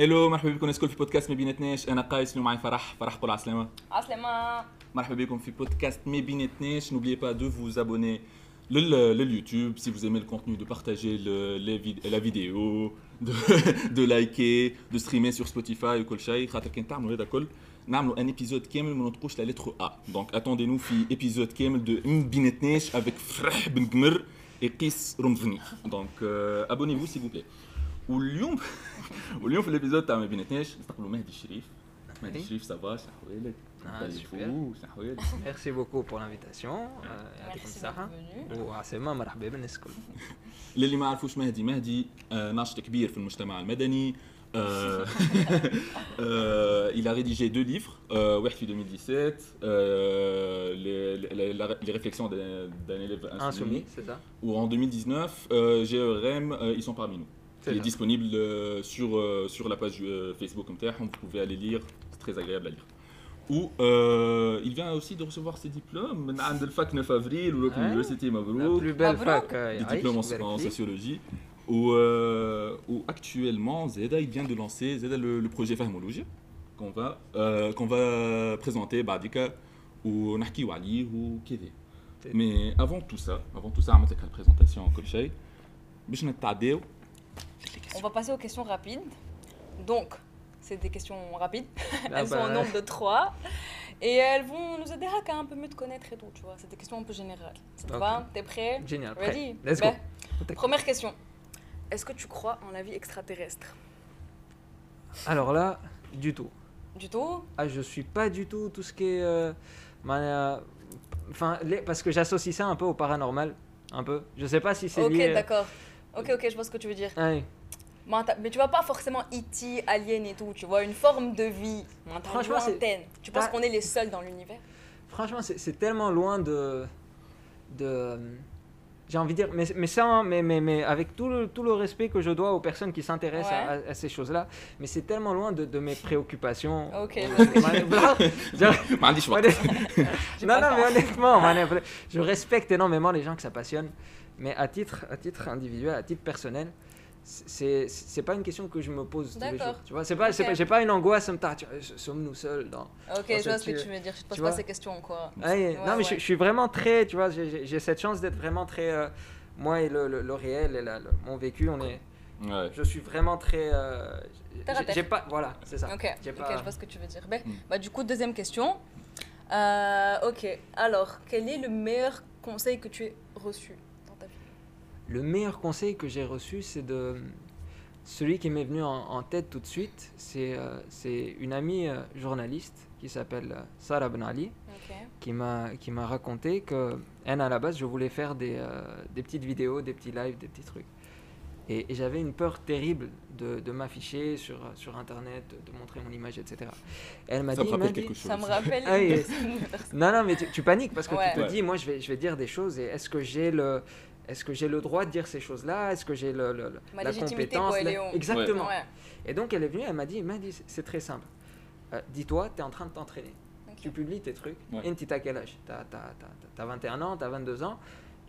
هلو مرحبا بكم الناس الكل في بودكاست ما بيناتناش انا قايس اليوم معي فرح فرح قول عسلامه عسلامة مرحبا بكم في بودكاست ما بيناتناش n'oubliez pas de vous abonner le, le YouTube si vous aimez le contenu de partager le, les vid- la vidéo de, de liker de streamer sur Spotify وكل شيء خاطر كان تعملوا هذا كل نعملوا ان ايبيزود كامل ما نطقوش لا لتر ا دونك اتوندي نو في ايبيزود كامل دو ما بيناتناش افيك فرح بن قمر قيس رمضني دونك ابوني فو سي فو بلاي واليوم واليوم في الابيزود تاع ما بيناتناش نستقبلوا مهدي الشريف مهدي Oui. الشريف سافا شحوالك Ah, super. شحوالك Merci beaucoup pour l'invitation. Euh, يعطيكم Merci الصحة. d'être venu. وعسلامة مرحبا بالناس الكل. للي ما عرفوش مهدي مهدي آه، ناشط كبير في المجتمع المدني آه، آه، il a rédigé deux livres euh, واحد في 2017 euh, les, les, la- les réflexions d'un d'un élève insoumis Insoumis, c'est ça ou en 2019 euh, GERM euh, ils sont parmi nous C'est il est ça. disponible euh, sur, euh, sur la page euh, Facebook comme tel, vous pouvez aller lire, c'est très agréable à lire. Où euh, il vient aussi de recevoir ses diplômes من عند الفاك 9 avril ou Ouais. l'université La مبروك plus belle Mabrouk. fac. euh, des يعيش diplômes en, ويبارك en فيك. sociologie où, euh, où actuellement Zeda il vient de lancer Zeda le, le projet Fahmologie qu'on va euh, qu'on va présenter بعديك ونحكيو عليه وكذا طيب. mais avant tout ça avant tout ça عملت لك البرزنتاسيون وكل شيء باش نتعداو on va passer aux questions rapides. Donc, c'est des questions rapides. Ah elles sont au bah, nombre de trois. Et elles vont nous aider à un peu mieux te connaître et tout, tu vois. C'est des questions un peu générales. Ça te Ok. va T'es prêt Génial. prêt. Ready Let's go. Ben, Première question. Est-ce que tu crois en la vie extraterrestre? Alors là, du tout. Du tout? Ah, je suis pas du tout tout ce qui est. euh, mania- Enfin, les- parce que j'associe ça un peu au paranormal. Un peu. Je sais pas si c'est Ok, lié. d'accord. Ok, ok, je vois ce que tu veux dire. Ouais. Mais tu vois pas forcément E.T., Alien et tout, tu vois, une forme de vie mentale lointaine. Tu penses qu'on est les seuls dans l'univers? Franchement, c'est tellement loin de... de j'ai envie de dire, mais, ça, hein, mais, mais, mais avec tout le, tout le respect que je dois aux personnes qui s'intéressent à, ces choses-là, mais c'est tellement loin de, de, mes préoccupations. Ok. Euh, non, non, mais honnêtement, je respecte énormément les gens que ça passionne, mais à titre, à titre individuel, à titre personnel, c'est c'est pas une question que je me pose tous les jours. Tu vois, c'est pas, c'est Ok. pas- j'ai pas une angoisse, ça me tâche, sommes-nous seuls dans. Ok, Dans je vois ce que tu veux dire. Je te pose pas ces questions, quoi. Ah, Ouais, non, mais je, ouais. je suis vraiment très, tu vois, j'ai- cette chance d'être vraiment très, euh, moi et le, le- le réel et la- le- mon vécu, on est, Ouais. je suis vraiment très, euh, à j'ai- pas, voilà, c'est ça. Ok, pas- je vois ce que tu veux dire. Ben, Mm. bah, du coup, deuxième question. Euh, ok, alors, quel est le meilleur conseil que tu aies reçu? Le meilleur conseil que j'ai reçu, c'est de. Celui qui m'est venu en, en tête tout de suite, c'est euh, une amie euh, journaliste qui s'appelle euh, Sarah Ben Ali, qui m'a qui m'a raconté que elle, à la base, je voulais faire des, euh, des petites vidéos, des petits lives, des petits trucs. Et, et j'avais une peur terrible de, de m'afficher sur, sur Internet, de, de montrer mon image, etc. Elle m'a Ça me dit, rappelle Mehdi- quelque chose. Ça me rappelle Ah, et- non, non, mais tu, tu paniques parce que Ouais. tu te Ouais. dis, moi, je vais, je vais dire des choses et est-ce que j'ai le, est-ce que j'ai le droit de dire ces choses-là? Est-ce que j'ai le, le- le- Ma la compétence? quoi, la- Exactement. Ouais. Et donc, elle est venue, elle m'a dit, Mehdi, c'est- très simple. Euh, Dis-toi, tu es en train de t'entraîner. Tu publies tes trucs. Ouais. Et tu as quel âge Tu as, 21 ans, tu as 22 ans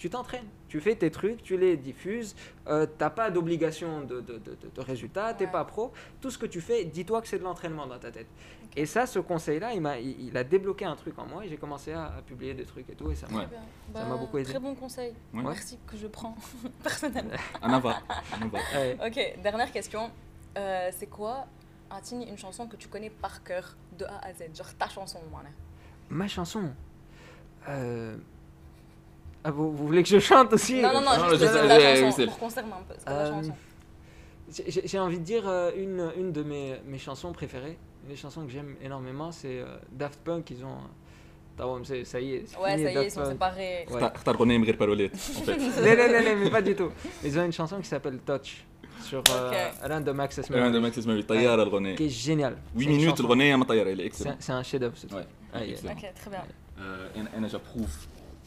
tu t'entraînes, tu fais tes trucs, tu les diffuses, euh, t'as pas d'obligation de, de, de, de résultat, t'es pas pro, tout ce que tu fais, dis-toi que c'est de l'entraînement dans ta tête. Et ça, ce conseil-là, il, il, a débloqué un truc en moi et j'ai commencé à, publier des trucs et tout, et ça m'a bah, beaucoup aidé. Très bon conseil, merci que je prends personnellement. En avant. ok, dernière question, euh, c'est quoi, Atini, une chanson que tu connais par cœur de A à Z, genre ta chanson, moi. Ma chanson. Euh, ah, vous, voulez que je chante aussi Non, non, non, non juste la chanson, pour qu'on un peu. C'est euh, chanson. J'ai envie de dire euh, une, une de mes, mes chansons préférées, les chansons que j'aime énormément, c'est euh, Daft Punk, ils ont... Ça y est, Ouais, ça y est, ils sont séparés. Ouais. non, non, non, mais pas du tout. Ils ont une chanson qui s'appelle Touch sur Random Access Memory. Random Access Memory, Tayyar al Qui est génial. 8 minutes, le René, il y a C'est un chef-d'œuvre, ce truc. Ah, ouais, ok, très bien. Et j'approuve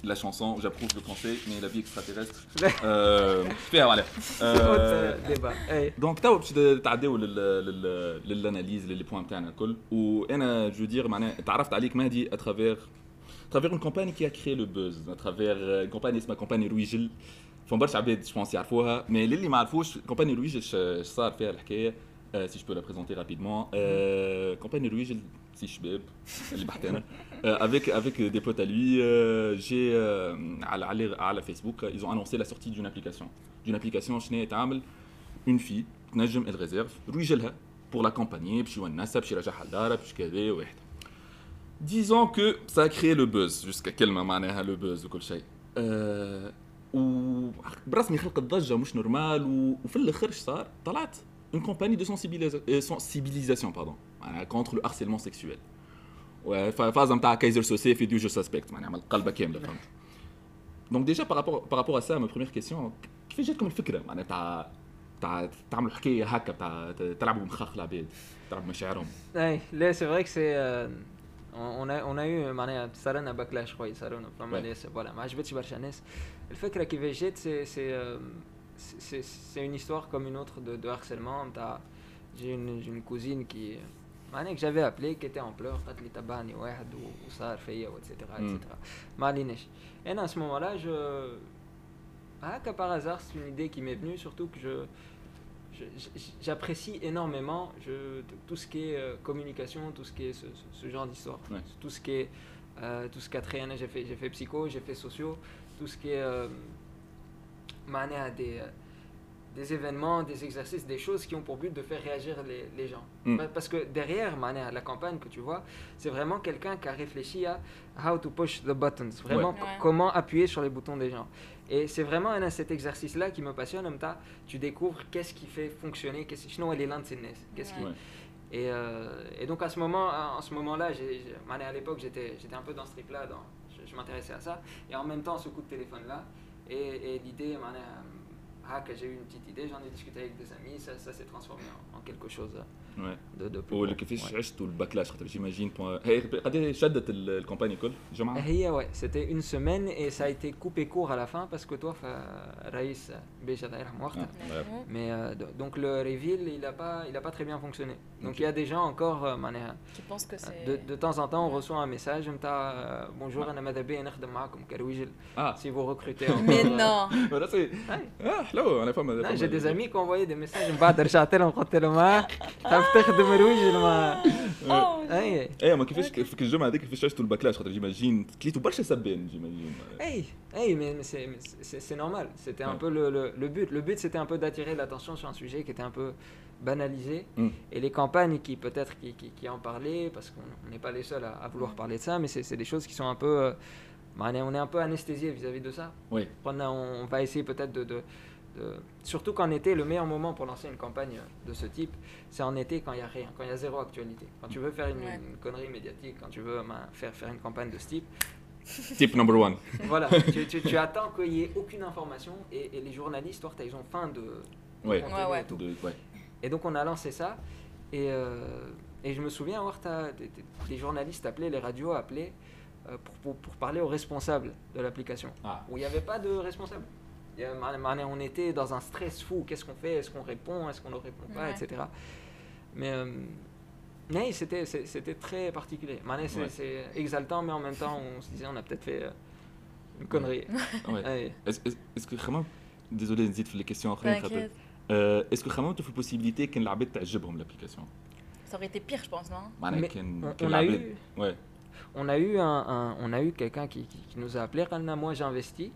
la chanson, j'approuve le conseil, mais la vie extraterrestre. euh, فيها وعليها. Autre débat. Hey. دونك تو باش تعداو لل لل للاناليز للي بوان تاعنا الكل وانا جو دير معناها تعرفت عليك مهدي اترافير ترافير اون كومباني كي كري لو بوز اترافير كومباني اسمها كومباني رويجل فما برشا عباد جو بونس يعرفوها مي للي ما عرفوش كومباني رويجل اش صار فيها الحكايه euh, si je peux la présenter rapidement. Euh, campagne Louis, j'ai le petit chbeb, اللي بحكي Euh, avec, avec des potes à lui, euh, j'ai euh, على على على Facebook, ils ont annoncé la sortie d'une application. D'une application شنو هي تعمل une fille تنجم الريزيرف روي لها pour l'accompagner باش يونسها باش يرجعها لدارها باش كذا واحد. Disons que ça a créé le buzz jusqu'à كلمة معناها le buzz وكل شيء. آه وبرسمي خلق الضجة مش نورمال و- وفي الاخر ايش صار؟ طلعت une compagnie de sensibilisa- euh, sensibilisation pardon معناها contre le harcèlement sexuel. فازه نتاع كايزر سوسي في ديوجو سسبكت معناها عمل قلبه كامله فهمت دونك ديجا بارابور بارابور ا سا ما بروميير كيسيون كيفاش جاتكم الفكره معناها تاع تاع تعملوا حكايه هكا تاع تلعبوا بمخاخ العباد تلعبوا مشاعرهم Ouais, là, c'est vrai que c'est. euh, on, on a, on a eu معناها صار لنا باكلاش شوي صار لنا فما Ouais. ناس فوالا ما عجبتش برشا ناس الفكره كيفاش جات سي سي euh, c'est c'est une histoire comme une autre de, de harcèlement نتاع j'ai une, j'ai une cousine qui معناها que j'avais appelé qui était en pleurs قالت لي تبعني واحد و- وصار فيا واتسيتيرا Mm. اتسيتيرا ما عليناش انا à ce moment là je هكا par hasard c'est une idée qui m'est venue surtout que je je- je- j'apprécie énormément je, t- tout ce qui est euh, communication, tout ce qui est ce, ce- ce genre d'histoire. Ouais. Tout ce qui est euh, tout ce qui a trait, j'ai fait, j'ai fait psycho, j'ai fait sociaux, tout ce qui est euh, معناها des, euh, des événements, des exercices, des choses qui ont pour but de faire réagir les, gens. Mm. Parce que derrière Mané, la campagne que tu vois, c'est vraiment quelqu'un qui a réfléchi à how to push the buttons, vraiment comment appuyer sur les boutons des gens. Et c'est vraiment un, cet exercice-là qui me passionne. Même tu découvres qu'est-ce qui fait fonctionner, qu'est-ce est l'antiness, qu'est-ce qui. Euh, et, donc à ce moment, en ce moment-là, à l'époque, j'étais, un peu dans ce trip-là, je, m'intéressais à ça, et en même temps ce coup de téléphone-là, et, et l'idée, Mané, euh, ah, que j'ai eu une petite idée, j'en ai discuté avec des amis, ça, ça s'est transformé en, en quelque chose Ouais. de, de plus. ولا gros. كيفاش Ouais. عشتوا الباكلاش خاطر جيماجين هي قد شدت ال- الكومباني الكل جمعه هي ouais, c'était une semaine et ça a été coupé court à la fin parce que toi, fa- Raïs, Béja الله يرحمه وقتها, Ah, ouais. Mhm. mais euh, do- donc le reveal, il n'a pas, il a pas très bien fonctionné. Donc il y a des gens encore, euh, معناها, Qui pense que c'est. De, de temps en temps, on Ouais. reçoit un message نتاع euh, bonjour انا ماذا بيا نخدم معكم كرويجل اه si vous recrutez encore, Mais euh, non ولا سي Ouais. اه حلو انا فما Non, j'ai des amis qui ont envoyé des messages من بعد رجعت لهم قلت لهم ها حاب تخدم رويجل ما Oh, اي ايه ما كيفاش في الجمعه هذيك كيفاش عشتوا الباكلاش خاطر جيماجين كليتوا برشا سبان جيماجين Hey, hey, mais, mais c'est- mais c'est c'est normal. C'était un Ouais. peu le, le, le but. Le but, c'était un peu d'attirer l'attention sur un sujet qui était un peu banalisé. Mm. Et les campagnes qui, peut-être, qui, qui, qui en parlaient, parce qu'on on n'est pas les seuls à, à vouloir Mm. parler de ça, mais c'est c'est des choses qui sont un peu. euh, bah, on est- on est un peu anesthésié vis-à-vis de ça. Oui. On, a- on va essayer peut-être de, de- Surtout qu'en été, le meilleur moment pour lancer une campagne de ce type, c'est en été quand il n'y a rien, quand il y a zéro actualité. Quand tu veux faire une, connerie médiatique, quand tu veux ben, faire, faire une campagne de ce type. Tip number one. Voilà, tu, attends qu'il n'y ait aucune information et, les journalistes, toi, ils ont faim de. Ouais. Ouais, ouais. Et, donc on a lancé ça et, euh, et je me souviens avoir les journalistes appelaient, les radios appelaient euh, pour, pour, pour, parler aux responsables de l'application. Ah. Où il n'y avait pas de responsable on était dans un stress fou. Qu'est-ce qu'on fait? Est-ce qu'on répond? Est-ce qu'on ne répond pas? Etc. Mais, euh, c'était, c'était très particulier. c'est, exaltant, mais en même temps, on se disait, on a peut-être fait euh, une connerie. Est-ce, que vraiment, désolé, Nzid, les questions euh, Est-ce que vraiment, tu as la possibilité qu'un label t'ajoute l'application? Ça aurait été pire, je pense, non? On, a eu, on a eu, un, on a eu quelqu'un qui, qui, nous a appelé. Moi, j'ai investi.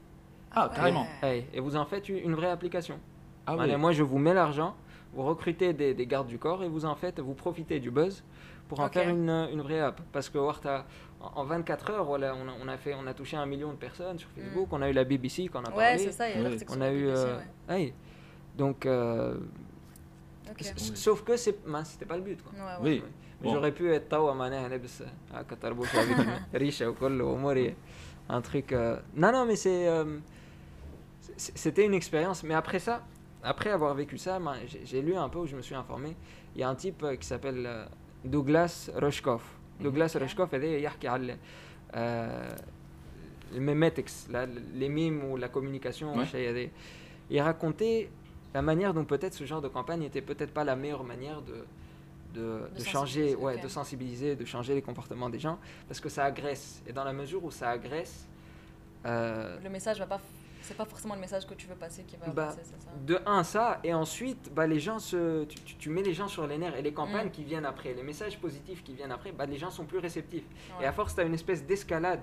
Ah, carrément. Et vous en faites une vraie application. Ah Allez. Moi, je vous mets l'argent, vous recrutez des, gardes du corps et vous en faites, vous profitez du buzz pour en faire une, une, vraie app. Parce que Warta, en 24 heures, voilà, on, a, fait, on a touché un million de personnes sur Facebook, mm. on a eu la BBC qu'on a ouais, parlé. c'est ça, il y a oui. On a eu. Euh, ouais. hey, donc. Euh, sauf que c'est, ben, c'était pas le but. Quoi. oui. J'aurais pu être Tawa Mané, riche, un truc. Euh, non, non, mais c'est. Euh, c'était une expérience. Mais après ça, après avoir vécu ça, ben, j'ai lu un peu où je me suis informé. Il y a un type euh, qui s'appelle euh, Douglas Rushkoff. Mhm. Douglas Rushkoff, il y a les memetics, les mimes ou la communication. Ouais. Il racontait la manière dont peut-être ce genre de campagne n'était peut-être pas la meilleure manière de, de, changer, ouais, de sensibiliser, de changer les comportements des gens, parce que ça agresse. Et dans la mesure où ça agresse... Euh, le message ne va pas c'est pas forcément le message que tu veux passer qui va Bah, passer, c'est ça De un, ça, et ensuite, bah, les gens se, tu, tu- tu mets les gens sur les nerfs et les campagnes Mm. qui viennent après, les messages positifs qui viennent après, bah, les gens sont plus réceptifs. Ouais. Et à force, tu as une espèce d'escalade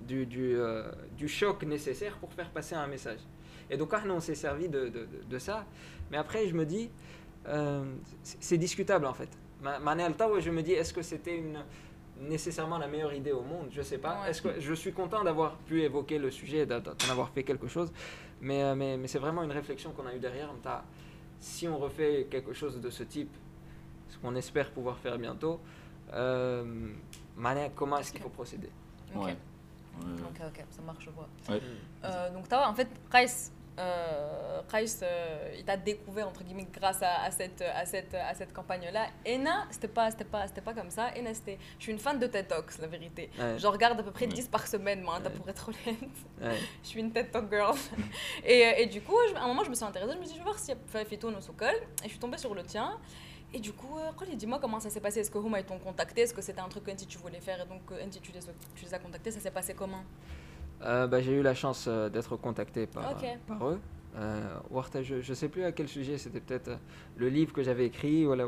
du, du, euh, du choc nécessaire pour faire passer un message. Et donc, ah, non, on s'est servi de, de, de- de ça. Mais après, je me dis, euh, c'est discutable en fait. Ma- je me dis, est-ce que c'était une nécessairement la meilleure idée au monde Je sais pas. Ouais. Est-ce que je suis content d'avoir pu évoquer le sujet, d'en avoir fait quelque chose, mais, euh, mais, mais c'est vraiment une réflexion qu'on a eue derrière. M'ta, Si on refait quelque chose de ce type, ce qu'on espère pouvoir faire bientôt, euh, comment est-ce qu'il faut procéder? Ok. Ouais. Ok, ok, ça marche, je vois. Ouais. Euh, donc, t'as, en fait, Kais, euh, Kais, euh, il t'a découvert, entre guillemets, grâce à, à cette, à cette, à cette campagne-là. Ena, c'était pas, c'était, pas, c'était pas comme ça. Ena, c'était... Je suis une fan de TED Talks, la vérité. Ouais. Je regarde à peu près Ouais. 10 par semaine, moi, hein, Ouais. pour être honnête. Je suis une TED Talk girl. et, euh, et du coup, je- à un moment, je me suis intéressée. Je me suis dit, je vais voir s'il y a fait au Sokol. Et je suis tombée sur le tien. Et du coup, euh, dis-moi comment ça s'est passé? Est-ce que Huma ils t'ont contacté? Est-ce que c'était un truc que tu voulais faire? Et donc euh, tu les, tu les as contactés Ça s'est passé comment? euh, bah, J'ai eu la chance euh, d'être contacté par, euh, eux. Euh, je ne sais plus à quel sujet, c'était peut-être euh, le livre que j'avais écrit ou la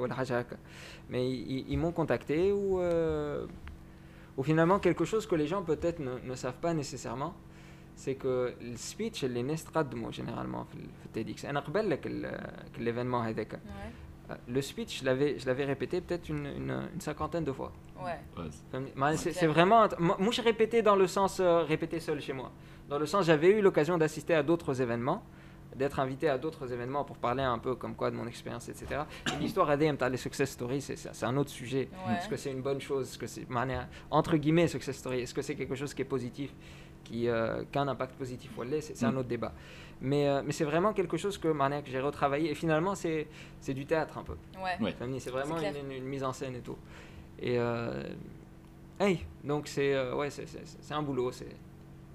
Mais ils, m'ont contacté ou, finalement quelque chose que les gens peut-être ne, savent pas nécessairement, c'est que le speech, il est généralement, le TEDx. l'événement le speech, je l'avais, répété peut-être une, cinquantaine de fois. Ouais. C'est, vraiment. Moi, je répétais dans le sens euh, répéter seul chez moi. Dans le sens, j'avais eu l'occasion d'assister à d'autres événements d'être invité à d'autres événements pour parler un peu comme quoi de mon expérience, etc. Et l'histoire ADM, les success stories, c'est un autre sujet. Est-ce que c'est une bonne chose? Est-ce que c'est, entre guillemets, success story? Est-ce que c'est quelque chose qui est positif qui, euh, impact positif ou c'est un mm. autre débat. Mais, euh, mais c'est vraiment quelque chose que, que j'ai retravaillé. Et finalement, c'est du théâtre un peu. C'est vraiment une, mise en scène et tout. Et euh, hey, donc c'est euh, ouais, un boulot.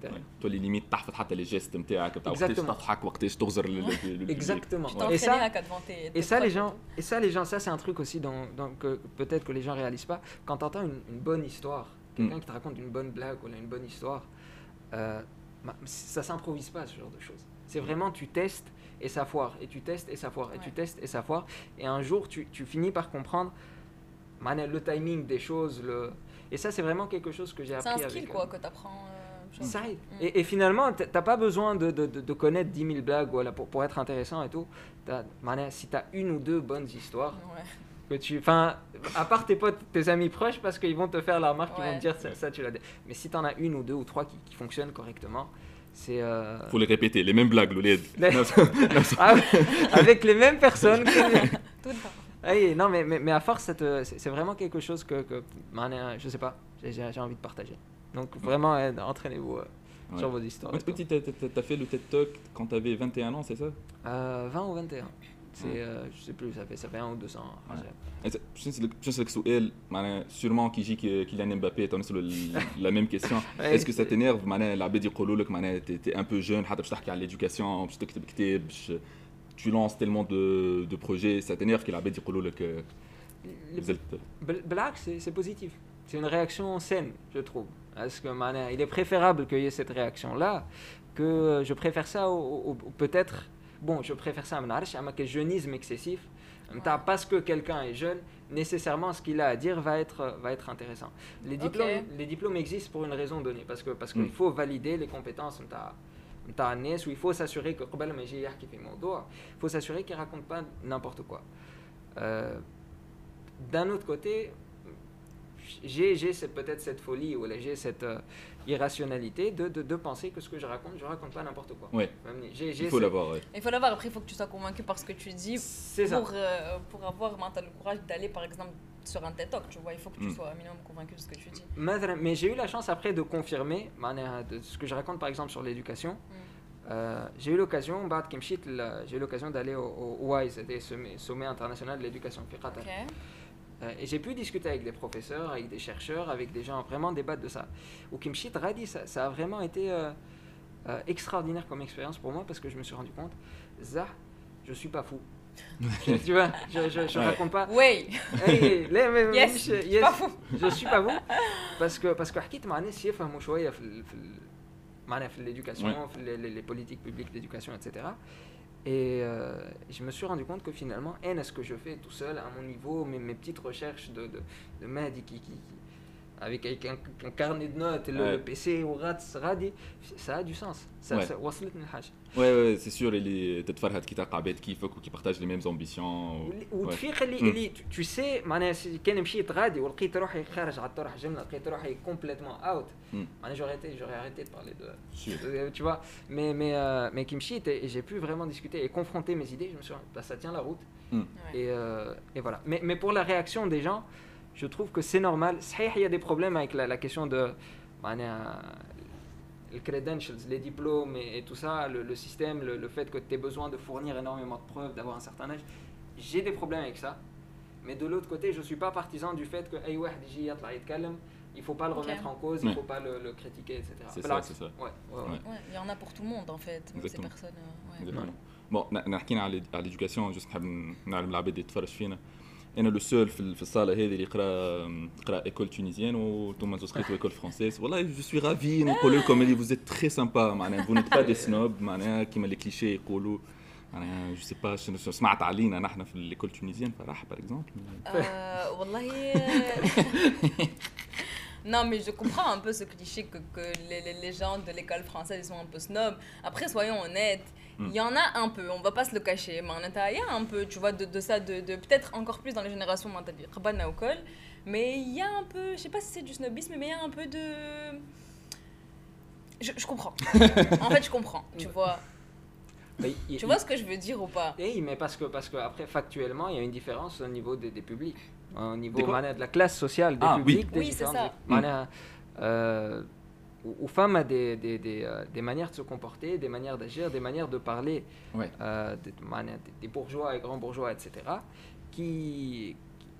Ouais. تولي ليميت تحفظ حتى لي جيست نتاعك بتاع وقتاش Exactement. تضحك وقتاش تغزر لل- لل- للببليك. exactement. Tu Ouais. t'es Et entraîné ça, à 4 devant tes, tes et ça les proches gens, tout. et ça les gens, ça c'est un truc aussi dont, dont que peut-être que les gens réalisent pas. Quand tu entends une, une bonne histoire, quelqu'un Mm. qui te raconte une bonne blague ou une bonne histoire, euh, bah, ça s'improvise pas ce genre de choses. C'est vraiment tu testes et ça foire, et tu testes et ça foire, et tu Ouais. testes et ça foire, et un jour tu, tu finis par comprendre mané, le timing des choses, le et ça c'est vraiment quelque chose que j'ai C'est appris un skill avec, quoi euh, que t'apprends. euh, ça aide. Et, et finalement, t'as pas besoin de, de, de- de connaître 10 000 blagues voilà, pour, pour être intéressant et tout. T'as- mané, si tu as une ou deux bonnes histoires, Ouais. que tu. Enfin, à part tes potes, tes amis proches, parce qu'ils vont te faire la remarque, ils vont te dire ça, ça, tu l'as. dit. Mais si tu en as une ou deux ou trois qui, qui fonctionnent correctement, c'est. euh, Faut les répéter, les mêmes blagues, l'oled. Les- Ah avec les mêmes personnes. que- Tout le temps. Ah non, mais, mais, mais à force, c'est c'est vraiment quelque chose que, je sais pas, j'ai envie de partager. Donc vraiment, euh, entraînez-vous euh, Ouais. sur vos histoires. Ouais, petit, t'as- t'as t'as fait le TED Talk quand t'avais 21 ans, c'est ça Euh, 20 ou 21 C'est, Ouais. euh, je sais plus, ça fait, ça fait 1 ou 200. Ouais. إذا- باش نسألك باش نسألك سؤال معناها سيرمون كي يجيك كيليان امبابي تو نسألو لا ميم كيسيون Ouais. اسكو سا تينيرف معناها العباد يقولوا لك معناها تي تي ان بو جون حتى باش تحكي على ليدوكاسيون باش تكتب كتاب باش tu lances tellement de, de projets, ça t'énerve qu'il avait dit que le Le- vous êtes Bl- Blague, c'est c'est positif. C'est une réaction saine, je trouve. Parce que, il est préférable qu'il y ait cette réaction-là, que je préfère ça au, peut-être... Bon, je préfère ça à Mnarch, à que jeunisme excessif. Parce que quelqu'un est jeune, nécessairement ce qu'il a à dire va être, va être intéressant. Les diplômes, les diplômes existent pour une raison donnée, parce qu'il parce qu'il mm. faut valider les compétences. Où il faut s'assurer que il faut s'assurer qu'il raconte pas n'importe quoi. Euh, d'un autre côté, j'ai peut-être cette folie ou j'ai cette euh, irrationalité de, de, penser que ce que je raconte, je raconte pas n'importe quoi. Ouais. Il faut l'avoir. Après, il faut que tu sois convaincu par ce que tu dis pour, euh, pour avoir mental, le courage d'aller, par exemple, sur un TED Talk. Tu vois, il faut que tu sois un minimum convaincu de ce que tu dis. Mais j'ai eu la chance après de confirmer hein, ce que je raconte, par exemple, sur l'éducation. Hmm. Euh, j'ai eu l'occasion, j'ai eu l'occasion d'aller au, WISE, des sommets, international de l'éducation, okay. et j'ai pu discuter avec des professeurs, avec des chercheurs, avec des gens, vraiment débattre de ça. Au Kimchit Radi, ça, ça a vraiment été euh, euh, extraordinaire comme expérience pour moi parce que je me suis rendu compte, Zah, je suis pas fou. Je- tu vois, je, je, je Ouais. raconte pas. Oui, Hey, là, mais- Yes, مش- je suis yes, pas fou. je suis pas vous parce que parce que حكيت مع ناس يفهموا شويه في ال- في ال- معناها في l'éducation, في les, les, les politiques publiques d'éducation, etc. Et euh, je me suis rendu compte que finalement, est ce que je fais tout seul à mon niveau, mes, petites recherches de, de, de qui, avec, avec un, un, carnet de notes, le, Ouais. le PC ou Radi, ça a du sens. Ça, Ouais. ça وصلتني الحاجة. Ouais, ouais, c'est sûr, اللي تتفرهد كي تلقى عباد كيفك وكي بارتاج لي ميم امبيسيون واللي- وتفيق اللي مم. اللي تو- تو سي معناها سي- كان مشيت غادي ولقيت روحي خارج على الطرح جمله لقيت روحي كومبليتمون اوت مم. معناها j'aurais été j'aurais arrêté de parler de Sûr. Euh, tu vois mais mais euh, mais qui me chie et j'ai pu vraiment discuter et confronter mes idées je me suis dit bah, ça tient la route Ouais. et, euh, et voilà mais, mais pour la réaction des gens je trouve que c'est normal. Il y a des problèmes avec la, question de bah, les credentials, les diplômes et, tout ça, le, système, le, fait que tu aies besoin de fournir énormément de preuves, d'avoir un certain âge. J'ai des problèmes avec ça. Mais de l'autre côté, je ne suis pas partisan du fait que hey, ouais, il ne faut pas le remettre en cause, il ne faut pas le, critiquer, etc. Bah, c'est ça, c'est ça. Ouais, il y en a pour tout le monde, en fait, même ces personnes. Euh, bon, on a parlé de l'éducation, juste pour que les gens أنا لو سول في ال- في الصالة هذه اللي يقرأ يقرأ ايكول تونيزيان وأنتم تسقيتوا ايكول فرونسيز والله جو سوي رافي نقول لكم اللي فوز ات تري سامبا معناها فو نيت با دي سنوب معناها كيما لي كليشي يقولوا. معناها جو سي با سمعت علينا نحن في الايكول تونيزيان فرح باغ اكزومبل Euh, والله Non, mais je comprends un peu ce cliché que, que les, les, gens de l'école française ils sont un peu snobs. Après, soyons honnêtes, il Mm. y en a un peu, on va pas se le cacher. Mais en il y a un peu, tu vois, de, de ça, de, de peut-être encore plus dans les générations Kol. Mais il y a un peu, je sais pas si c'est du snobisme, mais il y a un peu de. Je, je comprends. en fait, je comprends, tu vois. Mais il- Tu vois ce que je veux dire ou pas? Oui, mais parce que, parce que après, factuellement, il y a une différence au niveau des, des publics Au niveau Des quoi معناها de la classe sociale des Ah, oui. publics. des Oui, c'est différentes- ça. معناها, euh, où- où femmes a des, des, des, euh, des manières de se comporter, des manières d'agir, des manières de parler, Ouais. euh, des, معناها des- des bourgeois et grands bourgeois, etc., qui,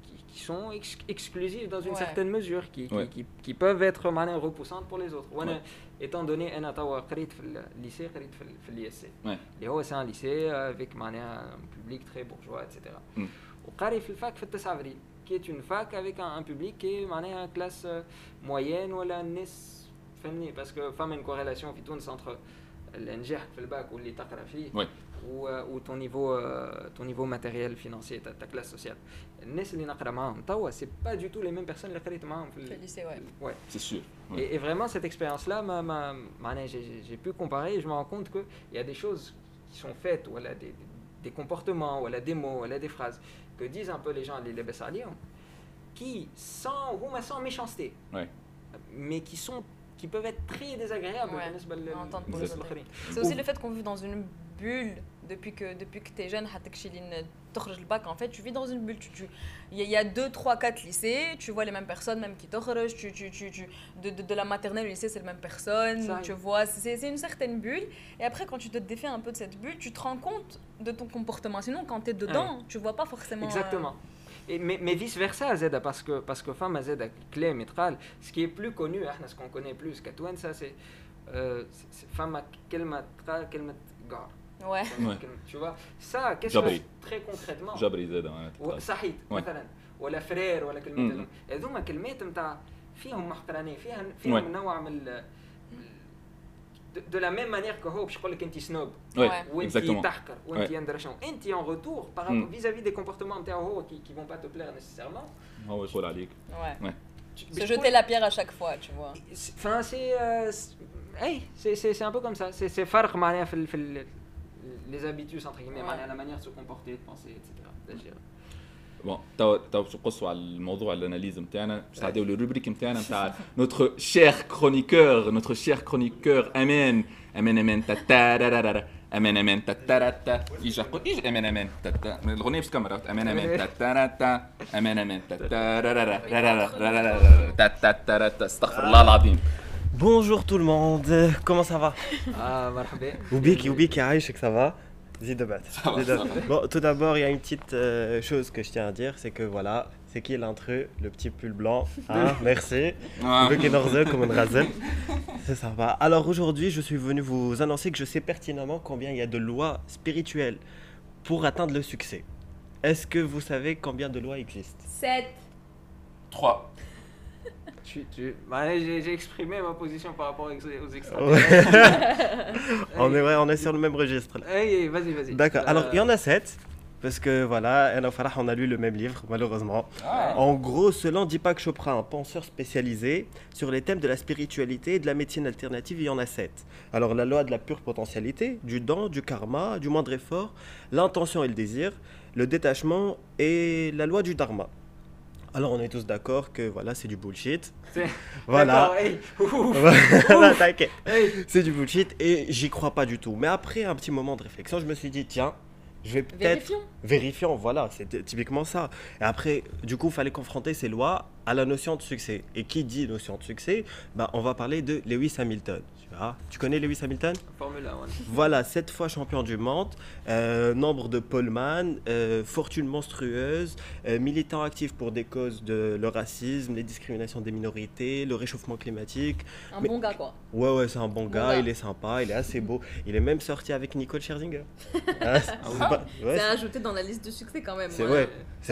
qui, qui sont ex- exclusives dans une Ouais. certaine mesure, qui, qui, Ouais. qui, qui peuvent être معناها repoussantes pour les autres. وأنا, Ouais. étant donné أنا توا قريت في الليسي قريت في, ال- في اليسي Ouais. اللي هو سان ليسي avec معناها un public très bourgeois etc. Mm. وقاري في الفاك في التسعة افريل qui est une fac avec un, public qui est une classe euh, moyenne ou la NES parce que femme a une corrélation qui tourne entre l'NGH le bac ou les oui. ou, euh, ou ton niveau euh, ton niveau matériel financier ta, classe sociale. Les c'est pas du tout les mêmes personnes les lycée ouais, ouais. c'est sûr et, vraiment cette expérience là j'ai pu comparer et je me rends compte que il y a des choses qui sont faites ou voilà, des, des comportements ou voilà, des mots ou voilà, des phrases que disent un peu les gens, à les Lebesalion, hein, qui, sans, sans méchanceté, mais qui sont qui peuvent être très désagréables ouais. C'est aussi le fait qu'on vit dans une bulle depuis que depuis que tu es jeune, euh, le bac. En fait, tu vis dans une bulle, tu tu il y, a deux trois quatre lycées, tu vois les mêmes personnes même qui tu tu tu, tu de, de, la maternelle au lycée, c'est les mêmes personnes, tu vois, c'est une certaine bulle. Et après quand tu te défais un peu de cette bulle, tu te rends compte de ton comportement. Sinon, quand tu es dedans, tu vois pas forcément... euh, Exactement. Et, mais, mais vice versa, Zeda, parce que, parce que femme Zeda, clé métrale, ce qui est plus connu, hein, ce qu'on connaît plus qu'à Touen, ça c'est euh, c'est- c'est femme كلمة كلمة gar. Ouais. Ouais. Tu vois, ça, qu'est-ce Jabri. que très concrètement جبري زاد معناتها و- صحيح Ouais. مثلا ولا فرير ولا كلمة مم. هذوما هذوما كلمات نتاع فيهم محقرانية فيها فيهم Ouais. نوع من de, la même manière que Hope, je crois que tu snob, ouais, ou exactement. ou ouais. tu en retour, mm. vis-à-vis des comportements de qui, qui vont pas te plaire nécessairement. Oh, ouais, sur la ligue. Ouais. Se jeter la pierre à chaque fois, tu vois. Enfin, c'est. Euh, hey, c'est un peu comme ça. C'est farq, les habitudes, entre guillemets, la manière de se comporter, de penser, etc. بون تو تو باش نقصوا على الموضوع الاناليز نتاعنا باش نعديو للروبريك نتاعنا نتاع نوتر شير كرونيكور نوتر شير كرونيكور امان امان امان تاتارارارا امان امان تاتاراتا يجي يقول يجي امان امان تاتا الاغنيه باش تكمل امان امان تاتاراتا امان امان تاتارارارا تاتاراتا استغفر الله العظيم Bonjour tout le monde, comment ça va Ah, مرحبا. Oubik, Oubik, Aïch, que ça va Zid de. Bon, tout d'abord, il y a une petite euh, chose que je tiens à dire, c'est que voilà, c'est qui l'intrus Le petit pull blanc. Hein, merci. Ah. Oubik et Norze, comme une razel. C'est sympa. Alors aujourd'hui, je suis venu vous annoncer que je sais pertinemment combien il y a de lois spirituelles pour atteindre le succès. Est-ce que vous savez combien de lois existent? 7. 3 Tu- tu- bah, J'ai exprimé ma position par rapport aux, Ouais. extraterrestres. on, est, ouais, on est sur le même registre. vas-y, vas-y. D'accord. Euh, Alors, il y en a sept. Parce que voilà, Anna Farah, on a lu le même livre, malheureusement. Ah. En gros, selon Deepak Chopra, un penseur spécialisé sur les thèmes de la spiritualité et de la médecine alternative, il y en a sept. Alors, la loi de la pure potentialité, du don, du karma, du moindre effort, l'intention et le désir, le détachement et la loi du dharma. Alors, on est tous d'accord que voilà, c'est du bullshit. C'est- Voilà. Hey, ouf, Voilà, t'inquiète. hey. C'est du bullshit et j'y crois pas du tout. Mais après un petit moment de réflexion, je me suis dit, tiens, je vais peut-être Vérifions. vérifiant, voilà, c'était typiquement ça. Et après, du coup, il fallait confronter ces lois à la notion de succès. Et qui dit notion de succès bah, On va parler de Lewis Hamilton. Tu, vois tu connais Lewis Hamilton? Formule 1, ouais. Voilà, sept fois champion du monde, euh, nombre de poleman, euh, fortune monstrueuse, euh, militant actif pour des causes de le racisme, les discriminations des minorités, le réchauffement climatique. Un Mais- bon gars, quoi. Ouais, ouais, c'est un bon gars, gars. il est sympa, il est assez beau. Il est même sorti avec Nicole Scherzinger. Ah, c'est oui. pas- ouais, c'est ajouté dans la liste de succès quand même. c'est ouais.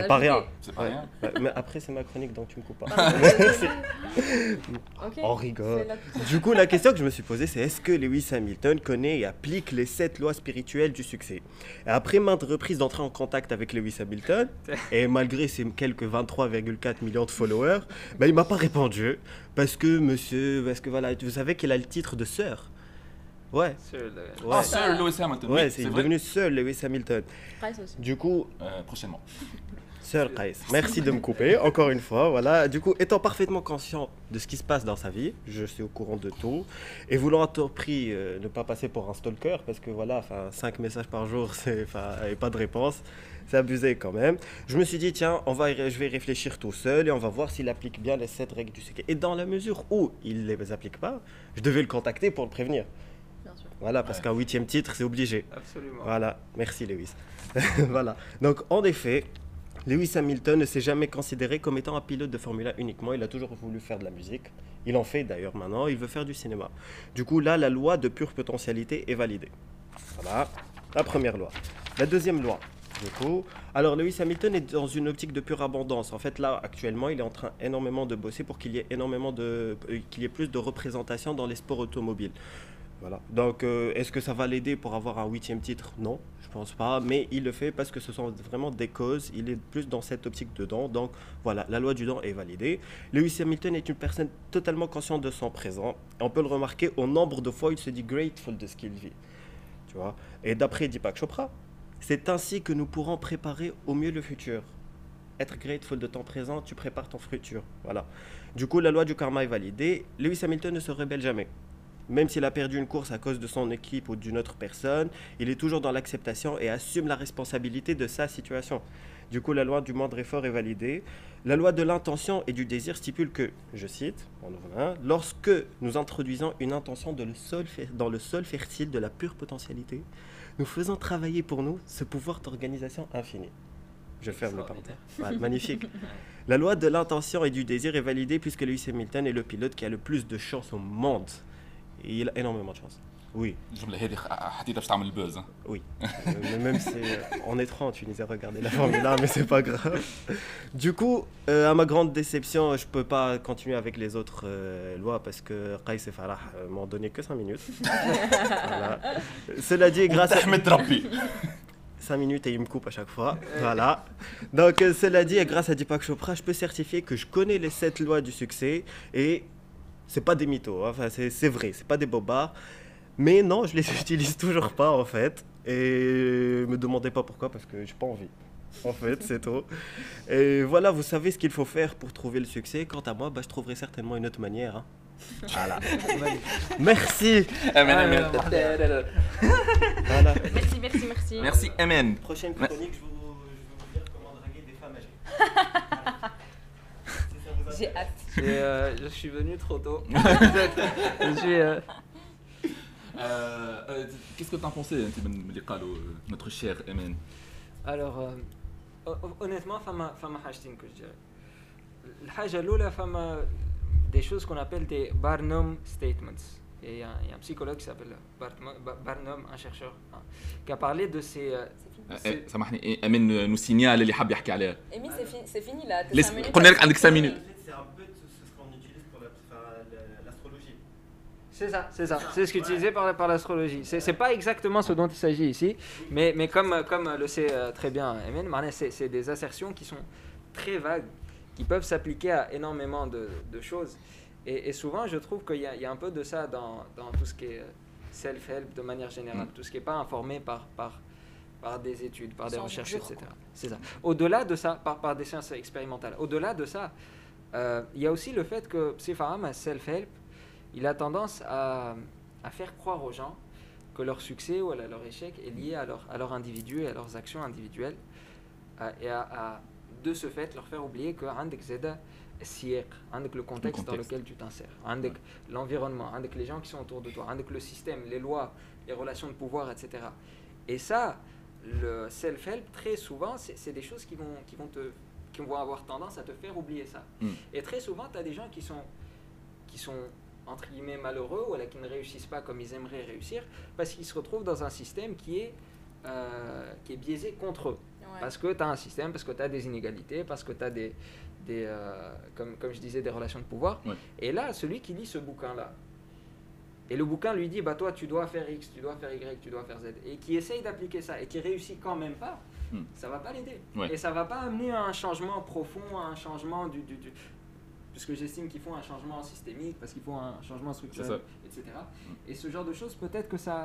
pas rien. C'est pas Ouais. rien. Ouais, mais après, c'est ma chronique, donc tu me coupes pas. On rigole. Seul. Du coup, la question que je me suis posée, c'est est-ce que Lewis Hamilton connaît et applique les sept lois spirituelles du succès? Et Après maintes reprises d'entrer en contact avec Lewis Hamilton, et malgré ses quelques 23,4 millions de followers, bah, il m'a pas répondu. Parce que, monsieur, parce que voilà, vous savez qu'il a le titre de sœur. Ouais, le- ouais. Ah, Sir Lewis Hamilton. Ouais, oui, c'est devenu seul Lewis Hamilton. Price aussi. Du coup, Euh, prochainement. Merci de me couper, encore une fois. Voilà. Du coup, étant parfaitement conscient de ce qui se passe dans sa vie, je suis au courant de tout. Et voulant à tout prix euh, ne pas passer pour un stalker, parce que voilà, enfin, 5 messages par jour, c'est, et pas de réponse, c'est abusé quand même. Je me suis dit, tiens, on va, je vais réfléchir tout seul et on va voir s'il applique bien les 7 règles du succès. Et dans la mesure où il ne les applique pas, je devais le contacter pour le prévenir. Bien sûr. Voilà, parce Ouais. qu'un huitième titre, c'est obligé. Absolument. Voilà, merci Lewis. voilà. Donc en effet, Lewis Hamilton ne s'est jamais considéré comme étant un pilote de Formule 1 uniquement. Il a toujours voulu faire de la musique. Il en fait d'ailleurs maintenant. Il veut faire du cinéma. Du coup, là, la loi de pure potentialité est validée. Voilà, la première loi. La deuxième loi. Du coup, alors Lewis Hamilton est dans une optique de pure abondance. En fait, là, actuellement, il est en train énormément de bosser pour qu'il y ait énormément de, euh, qu'il y ait plus de représentation dans les sports automobiles. Voilà. Donc, euh, est-ce que ça va l'aider pour avoir un huitième titre? Non, je pense pas. Mais il le fait parce que ce sont vraiment des causes. Il est plus dans cette optique dedans. Donc, voilà, la loi du don est validée. Lewis Hamilton est une personne totalement consciente de son présent. On peut le remarquer au nombre de fois il se dit grateful de ce qu'il vit. Tu vois? Et d'après Deepak Chopra, c'est ainsi que nous pourrons préparer au mieux le futur. Être grateful de ton présent, tu prépares ton futur. Voilà. Du coup, la loi du karma est validée. Lewis Hamilton ne se rebelle jamais. Même s'il a perdu une course à cause de son équipe ou d'une autre personne, il est toujours dans l'acceptation et assume la responsabilité de sa situation. Du coup, la loi du moindre effort est validée. La loi de l'intention et du désir stipule que, je cite, en ouvre un, lorsque nous introduisons une intention de le sol dans le sol fertile de la pure potentialité, nous faisons travailler pour nous ce pouvoir d'organisation infini. Je ferme le parenthèse. Ouais, magnifique. La loi de l'intention et du désir est validée puisque Lewis Hamilton est le pilote qui a le plus de chance au monde. Il a énormément de chance. Oui. Oui. mais euh, même si euh, on est 30 Tunisien, regardez la Formule 1, mais c'est pas grave. Du coup, euh, à ma grande déception, je peux pas continuer avec les autres lois parce que Qais et Farah m'ont donné que 5 minutes. voilà. Cela dit, grâce à. 5 minutes et il me coupe à chaque fois. Voilà. Donc, cela dit, grâce à Deepak Chopra, je peux certifier que je connais les 7 lois du succès et c'est pas des mythos, hein. enfin, c'est vrai, c'est pas des bobards. Mais non, je les utilise toujours pas en fait. Et me demandez pas pourquoi, parce que j'ai pas envie. En fait, c'est tout. Et voilà, vous savez ce qu'il faut faire pour trouver le succès. Quant à moi, bah, je trouverai certainement une autre manière. Hein. Voilà. merci. Amen, amen. Euh, merci, merci, merci. Merci, amen. Prochaine chronique, je vous, vous dire comment draguer des femmes âgées. J'ai hâte. Et, euh, je suis venu trop tôt. je suis. euh, Euh, euh, Qu'est-ce que t'en pensais انت من اللي قالوا notre cher امان Alors, euh, hon- honnêtement, فما فما حاجتين que je dirais. الحاجة الأولى فما des choses qu'on appelle des Barnum statements. Et il y, a un- il y a un psychologue qui s'appelle Bartmo- Ba- Barnum, un chercheur, hein, qui a parlé de ces. euh, C'est fini. آه، سامحني إيه، امان نو سينيال اللي حاب يحكي عليها Amy, c'est fini, c'est fini là. Tes Laisse- cinq minutes, c'est ça, c'est ça. C'est ce qu'utilisé par, par l'astrologie. C'est, c'est pas exactement ce dont il s'agit ici, mais, mais comme, comme le sait euh, très bien Emen, Marnès, c'est, des assertions qui sont très vagues, qui peuvent s'appliquer à énormément de, de choses. Et, et souvent, je trouve qu'il y a, il y a un peu de ça dans, dans tout ce qui est self-help de manière générale, Mm. tout ce qui n'est pas informé par, par, par des études, par des recherches, etc. C'est ça. Au-delà de ça, par, par des sciences expérimentales, au-delà de ça, euh, il y a aussi le fait que Psifaham, self-help, il a tendance à, à, faire croire aux gens que leur succès ou leur échec est lié à leur, à leur individu et à leurs actions individuelles, euh, et à, de ce fait leur faire oublier que le contexte dans lequel tu t'insères, ouais. l'environnement, les gens qui sont autour de toi, le système, les lois, les relations de pouvoir, etc. Et ça, le self-help, très souvent, c'est des choses qui vont, qui, vont te, qui vont avoir tendance à te faire oublier ça. Hmm. Et très souvent, tu as des gens qui sont, qui sont entre guillemets, malheureux ou là, qui ne réussissent pas comme ils aimeraient réussir parce qu'ils se retrouvent dans un système qui est, euh, qui est biaisé contre eux. Ouais. Parce que tu as un système, parce que tu as des inégalités, parce que tu as des, des euh, comme, comme je disais, des relations de pouvoir. Ouais. Et là, celui qui lit ce bouquin-là, et le bouquin lui dit, bah toi, tu dois faire X, tu dois faire Y, tu dois faire Z, et qui essaye d'appliquer ça, et qui réussit quand même pas, Hmm. ça va pas l'aider. Ouais. Et ça va pas amener à un changement profond, à un changement du... du, du- puisque j'estime qu'il faut un changement systémique, parce qu'il faut un changement structurel, ça. etc. Et ce genre de choses, peut-être que ça,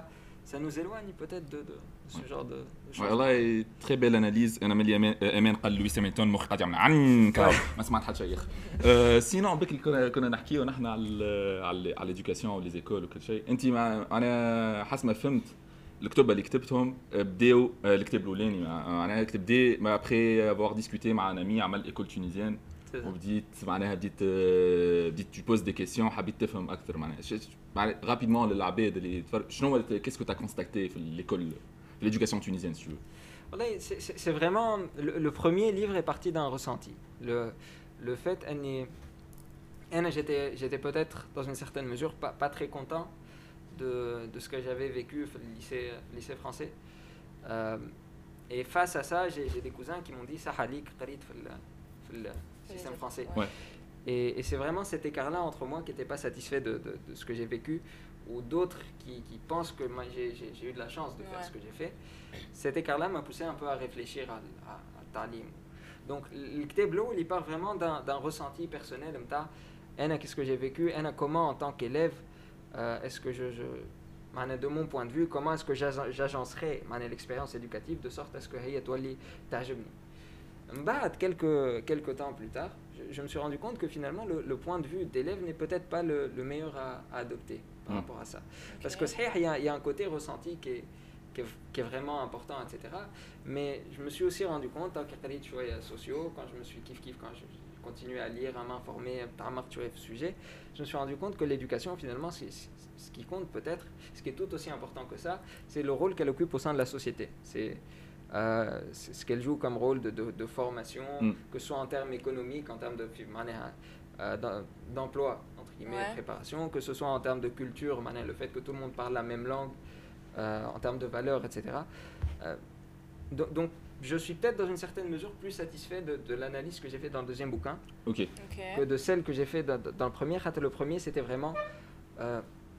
ça nous éloigne peut-être de, de ce Ouais. genre de, de choses. والله تري بيل اناليز انا ملي امان امان قال لويس هامilton مخ قاعد يعمل عنك ما سمعت حتى شيء أه سينو بكري كنا كنا نحكيو نحن على ال- على على ليدوكاسيون ولي زيكول وكل شيء انت مع انا حسب ما فهمت الكتب اللي كتبتهم آه، بداو آه، الكتاب الاولاني مع- معناها كتب بدا ما ابخي افوار ديسكوتي مع ان امي عمل ايكول تونيزيان C'est ça. وبديت معناها بديت آه، بديت تو بوز دي كيسيون حبيت تفهم اكثر معناها رابيدمون للعباد اللي يتفرج شنو كيسكو تا كونستاكتي في ليكول في l'éducation tunisienne si tu veux Voilà, c'est- c'est c'est vraiment. Le, le premier livre est parti d'un ressenti. Le, le fait, elle est- elle, j'étais j'étais peut-être, dans une certaine mesure, pas, pas très content de, de ce que j'avais vécu au lycée, lycée français. Euh, et face à ça, j'ai j'ai des cousins qui m'ont dit Sahalik, qarit fil- fil- système français. Et, c'est vraiment cet écart-là entre moi qui n'était pas satisfait de, ce que j'ai vécu ou d'autres qui, pensent que j'ai eu de la chance de faire ce que j'ai fait. Cet écart-là m'a poussé un peu à réfléchir à, à, à Donc, le tableau, il part vraiment d'un ressenti personnel. Qu'est-ce que j'ai vécu? Comment, en tant qu'élève, euh, est-ce que je, je de mon point de vue, comment est-ce que j'agencerai l'expérience éducative de sorte à ce que hey, toi, Bad, quelques, quelques temps plus tard, je, me suis rendu compte que finalement, le, point de vue d'élève n'est peut-être pas le, le meilleur à, adopter par hmm. rapport à ça. Parce que il y, a un côté ressenti qui est, qui est, vraiment important, etc. Mais je me suis aussi rendu compte, tant que je sociaux, quand je me suis kiff-kiff, quand je, continuais à lire, à m'informer, à m'arturer le sujet, je me suis rendu compte que l'éducation, finalement, c'est ce qui compte peut-être, ce qui est tout aussi important que ça, c'est le rôle qu'elle occupe au sein de la société. C'est euh, ce qu'elle joue comme rôle de, formation, mm. que ce soit en termes économiques, en termes de euh, d'emploi, entre guillemets, préparation, que ce soit en termes de culture, le fait que tout le monde parle la même langue, euh, en termes de valeurs, etc. Euh, donc, je suis peut-être dans une certaine mesure plus satisfait de, l'analyse que j'ai faite dans le deuxième bouquin que de celle que j'ai faite dans, le premier. Le premier, c'était vraiment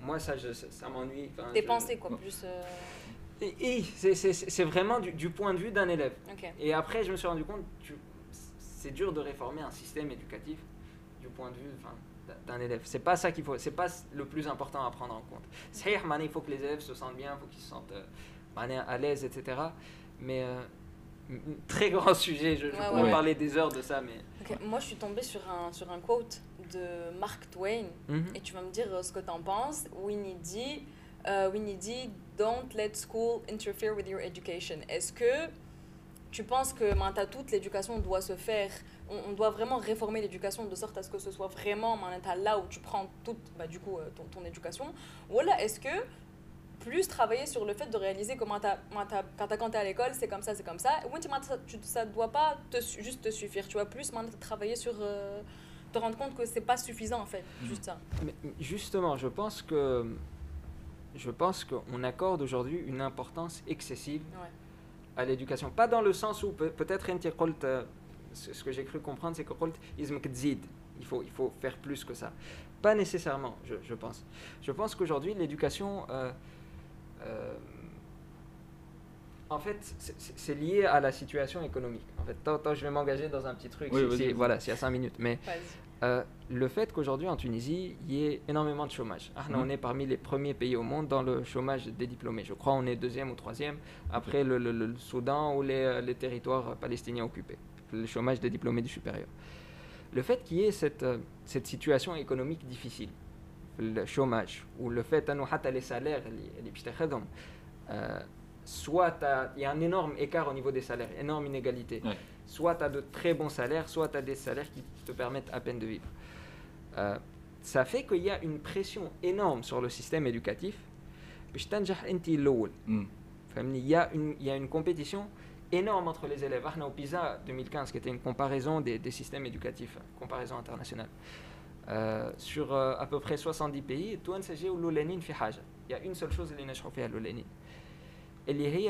moi, ça, ça, m'ennuie. Dépenser, je... quoi, plus. Et, c'est vraiment du, point de vue d'un élève. Et après, je me suis rendu compte c'est dur de réformer un système éducatif du point de vue d'un élève. C'est pas ça qu'il faut, c'est pas le plus important à prendre en compte. C'est il faut que les élèves se sentent bien, il faut qu'ils se sentent euh, à l'aise, etc. Mais euh, très grand sujet, je, je pourrais ouais. parler des heures de ça, mais. Moi, je suis tombée sur un, sur un quote de Mark Twain, mhm. et tu vas me dire euh, ce que tu en penses. Winnie dit, Winnie dit Don't let school interfere with your education. Est-ce que tu penses que maintenant, toute l'éducation doit se faire on, on doit vraiment réformer l'éducation de sorte à ce que ce soit vraiment maintenant, là où tu prends toute bah, du coup, euh, ton, ton éducation? Ou là, est-ce que plus travailler sur le fait de réaliser comment t'as- comment t'as- quand t'es à l'école, c'est comme ça, c'est comme ça. Ou ça, tu- ça doit pas te, juste te suffire. Tu vois, plus maintenant travailler sur. euh, te rendre compte que c'est pas suffisant en fait. Juste ça. Mais justement, je pense que je pense qu'on accorde aujourd'hui une importance excessive à l'éducation. Pas dans le sens où peut-être euh, ce que j'ai cru comprendre, c'est que il faut, faire plus que ça. Pas nécessairement, je, pense. Je pense qu'aujourd'hui, l'éducation, euh, euh, en fait, c'est lié à la situation économique. En fait, tant, je vais m'engager dans un petit truc, oui, si, si, voilà, c'est à 5 minutes. Euh, le fait qu'aujourd'hui en Tunisie, il y ait énormément de chômage. Ah, on mhm. est parmi les premiers pays au monde dans le chômage des diplômés. Je crois on est deuxième ou troisième après le, Soudan ou les, euh, territoires euh, palestiniens occupés. Le chômage des diplômés du supérieur. Le fait qu'il y ait cette, situation économique difficile, le chômage, ou le fait hein, que les salaires, il y a un énorme écart au niveau des salaires, énorme inégalité. Soit tu as de très bons salaires, soit tu as des salaires qui te permettent à peine de vivre. Euh, ça fait qu'il y a une pression énorme sur le système éducatif. Mm. Il y, a une, y a une compétition énorme entre les élèves. Arna au PISA 2015, qui était une comparaison des, systèmes éducatifs, comparaison internationale. Euh, sur euh, à peu près 70 pays, il y a une seule chose qui est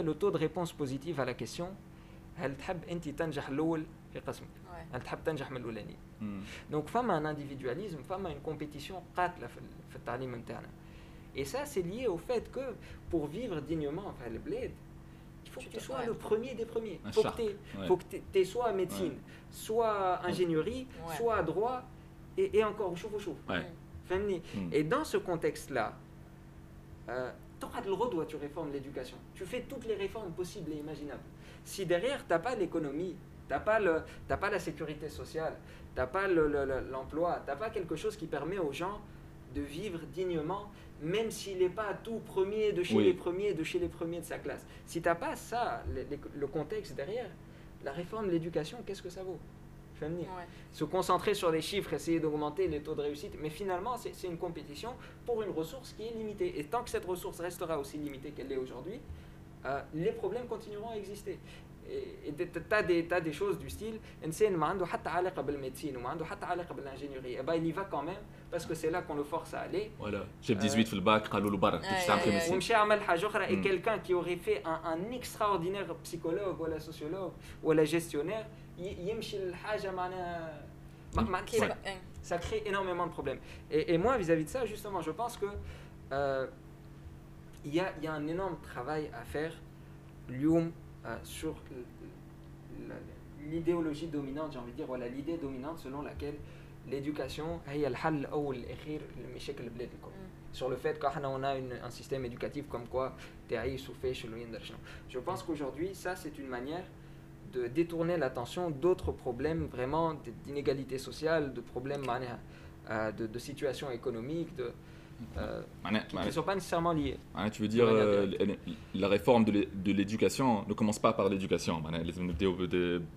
le taux de réponse positive à la question هل تحب أنت تنجح الأول في قسمك؟ Ouais. هل تحب تنجح من الأولانيين؟ Hmm. Donc, femme a un individualisme, femme a une compétition قاتلة في ال- في التعليم نتاعنا. Et ça, c'est lié au fait que pour vivre dignement, enfin, le bled, il faut Tu que tu dois- sois ouais. le premier des premiers. Un Il faut shark, que tu ouais. faut que tu soit médecine, soit ingénierie, Ouais. soit droit, et, et encore, au chauffe, au chauffe. Ouais. فهمني؟ Hmm. Et dans ce contexte-là, euh, t'auras le droit, tu réformes l'éducation. Tu fais toutes les réformes possibles et imaginables. Si derrière, tu n'as pas l'économie, tu n'as pas, pas la sécurité sociale, tu n'as pas l'emploi, le, tu n'as pas quelque chose qui permet aux gens de vivre dignement, même s'il n'est pas tout premier de chez les premiers, de chez les premiers de sa classe. Si tu n'as pas ça, le, contexte derrière, la réforme de l'éducation, qu'est-ce que ça vaut? Ouais. Se concentrer sur les chiffres, essayer d'augmenter les taux de réussite, mais finalement, c'est une compétition pour une ressource qui est limitée. Et tant que cette ressource restera aussi limitée qu'elle l'est aujourd'hui, euh, les problèmes continueront à exister. Et tu as, des choses du style, eh ben, il y va quand même parce que c'est là qu'on le force à aller. Voilà, j'ai 18 le bac, et quelqu'un qui aurait fait un, un, extraordinaire psychologue, ou la sociologue, ou la gestionnaire, hmm. ça crée énormément de problèmes. Et, moi, vis-à-vis de ça, justement, je pense que. Euh, il y a, un énorme travail à faire, euh, sur l'idéologie dominante, j'ai envie de dire, voilà, l'idée dominante selon laquelle l'éducation est mm. sur le fait qu'on a un système éducatif comme quoi je pense qu'aujourd'hui ça c'est une manière de détourner l'attention d'autres problèmes vraiment d'inégalité sociale de problèmes euh, de, de situation économique de, euh, qui ne sont pas nécessairement liées. tu veux dire, euh, la réforme de l'éducation ne commence pas par l'éducation,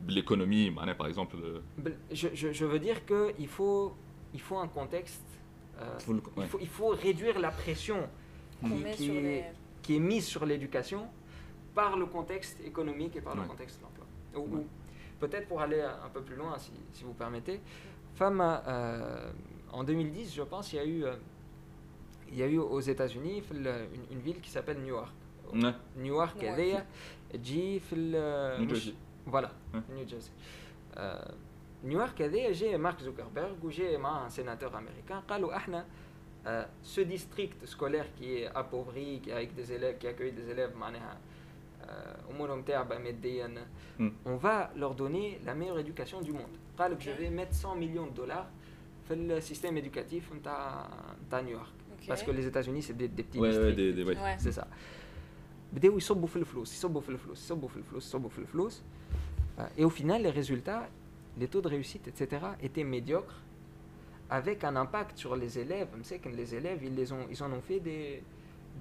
l'économie, par exemple. Euh. Je, veux dire qu'il faut, il faut un contexte, il, faut, réduire la pression qui, est mise sur l'éducation par le contexte économique et par le contexte de l'emploi. peut-être pour aller un peu plus loin, si, vous permettez, femme, en 2010, je pense, il y a eu il y a eu aux États-Unis le- une, une ville qui s'appelle Newark. Ouais. Newark, Newark. هذيا تجي في ال- New مش- Jersey. فوالا Ouais. نيو جيرسي آه، نيويورك هذايا جاء مارك زوكربيرغ وجاء مع un sénateur américain قالوا احنا euh, ce district scolaire qui est appauvri qui avec des élèves qui accueille des élèves معناها آه، امورهم تعبه ماديا Mm. on va leur donner la meilleure éducation du monde قال لك je vais mettre 100 millions de dollars في السيستم éducatif نتاع نتاع نيويورك Ok. Parce que les États-Unis, c'est des, des, petits ouais, districts. Des, des, ouais. C'est ça. Bdeo, ils sont bouffés le flou, ils sont bouffés le flou, ils sont bouffés le flou, ils sont bouffés le flou. Euh, et au final, les résultats, les taux de réussite, etc., étaient médiocres, avec un impact sur les élèves. que les élèves, ils, les ont, ils en ont fait des,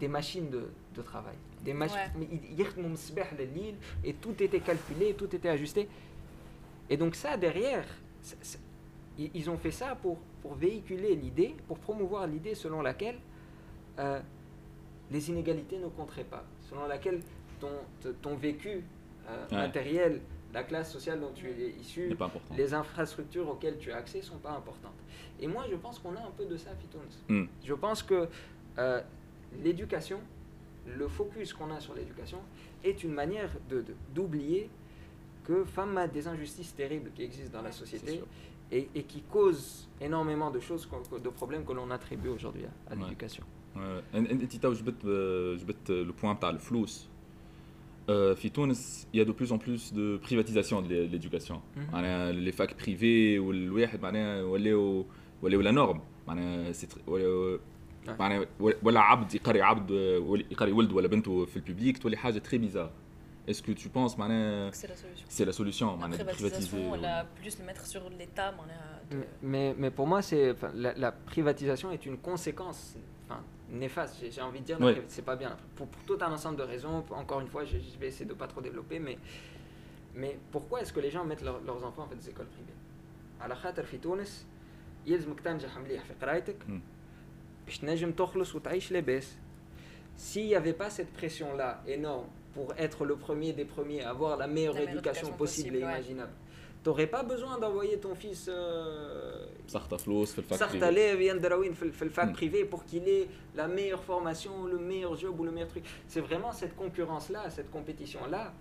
des machines de, de travail. Des machines. Ouais. Et tout était calculé, tout était ajusté. Et donc, ça, derrière, ils ont fait ça pour pour véhiculer l'idée pour promouvoir l'idée selon laquelle euh, les inégalités ne compteraient pas, selon laquelle ton, ton vécu euh, Ouais. matériel, la classe sociale dont tu es issu, les infrastructures auxquelles tu as accès sont pas importantes. Et moi, je pense qu'on a un peu de ça à Fitounes. Hmm. Je pense que euh, l'éducation, le focus qu'on a sur l'éducation, est une manière de- de- d'oublier que femme a des injustices terribles qui existent dans la société et, et qui causent énormément de choses, qu'on- de problèmes que l'on attribue aujourd'hui à, à Ouais. l'éducation. Ouais. انت انت تو جبت جبت لو بوان تاع الفلوس آه، في تونس il y a de plus en plus de privatisation de l'é- l'éducation Mhm. معناها لي فاك بريفي والواحد معناها ولاو ولاو لا نورم معناها سي تر- ولاو معناها ولا عبد يقري عبد ولا يقري ولد ولا بنته في الببليك تولي حاجه تري بيزار اسكو تو بونس معناها C'est la solution. سي لا سوليوشن La معناها de privatisation, privatiser la, plus le mettre sur l'État, معناها de- Mais, mais, mais pour moi, c'est enfin, la, la privatisation est une conséquence enfin, néfaste. J'ai j'ai envie de dire, la Ouais. priva- c'est pas bien. Pour, pour tout un ensemble de raisons. Encore une fois, je, je vais essayer de pas trop développer, mais mais pourquoi est-ce que les gens mettent leurs- leurs enfants en fait des écoles privées على خاطر في تونس يلزمك تنجح مليح في قرايتك مم. باش تنجم تخلص وتعيش لاباس. S'il n'y avait pas cette pression-là énorme pour être le premier des premiers, avoir la meilleure, éducation, possible, et ouais. imaginable. T'aurais pas besoin d'envoyer ton fils euh, le fac privé pour qu'il ait la meilleure formation, le meilleur job ou le meilleur truc. C'est vraiment cette concurrence-là, cette compétition-là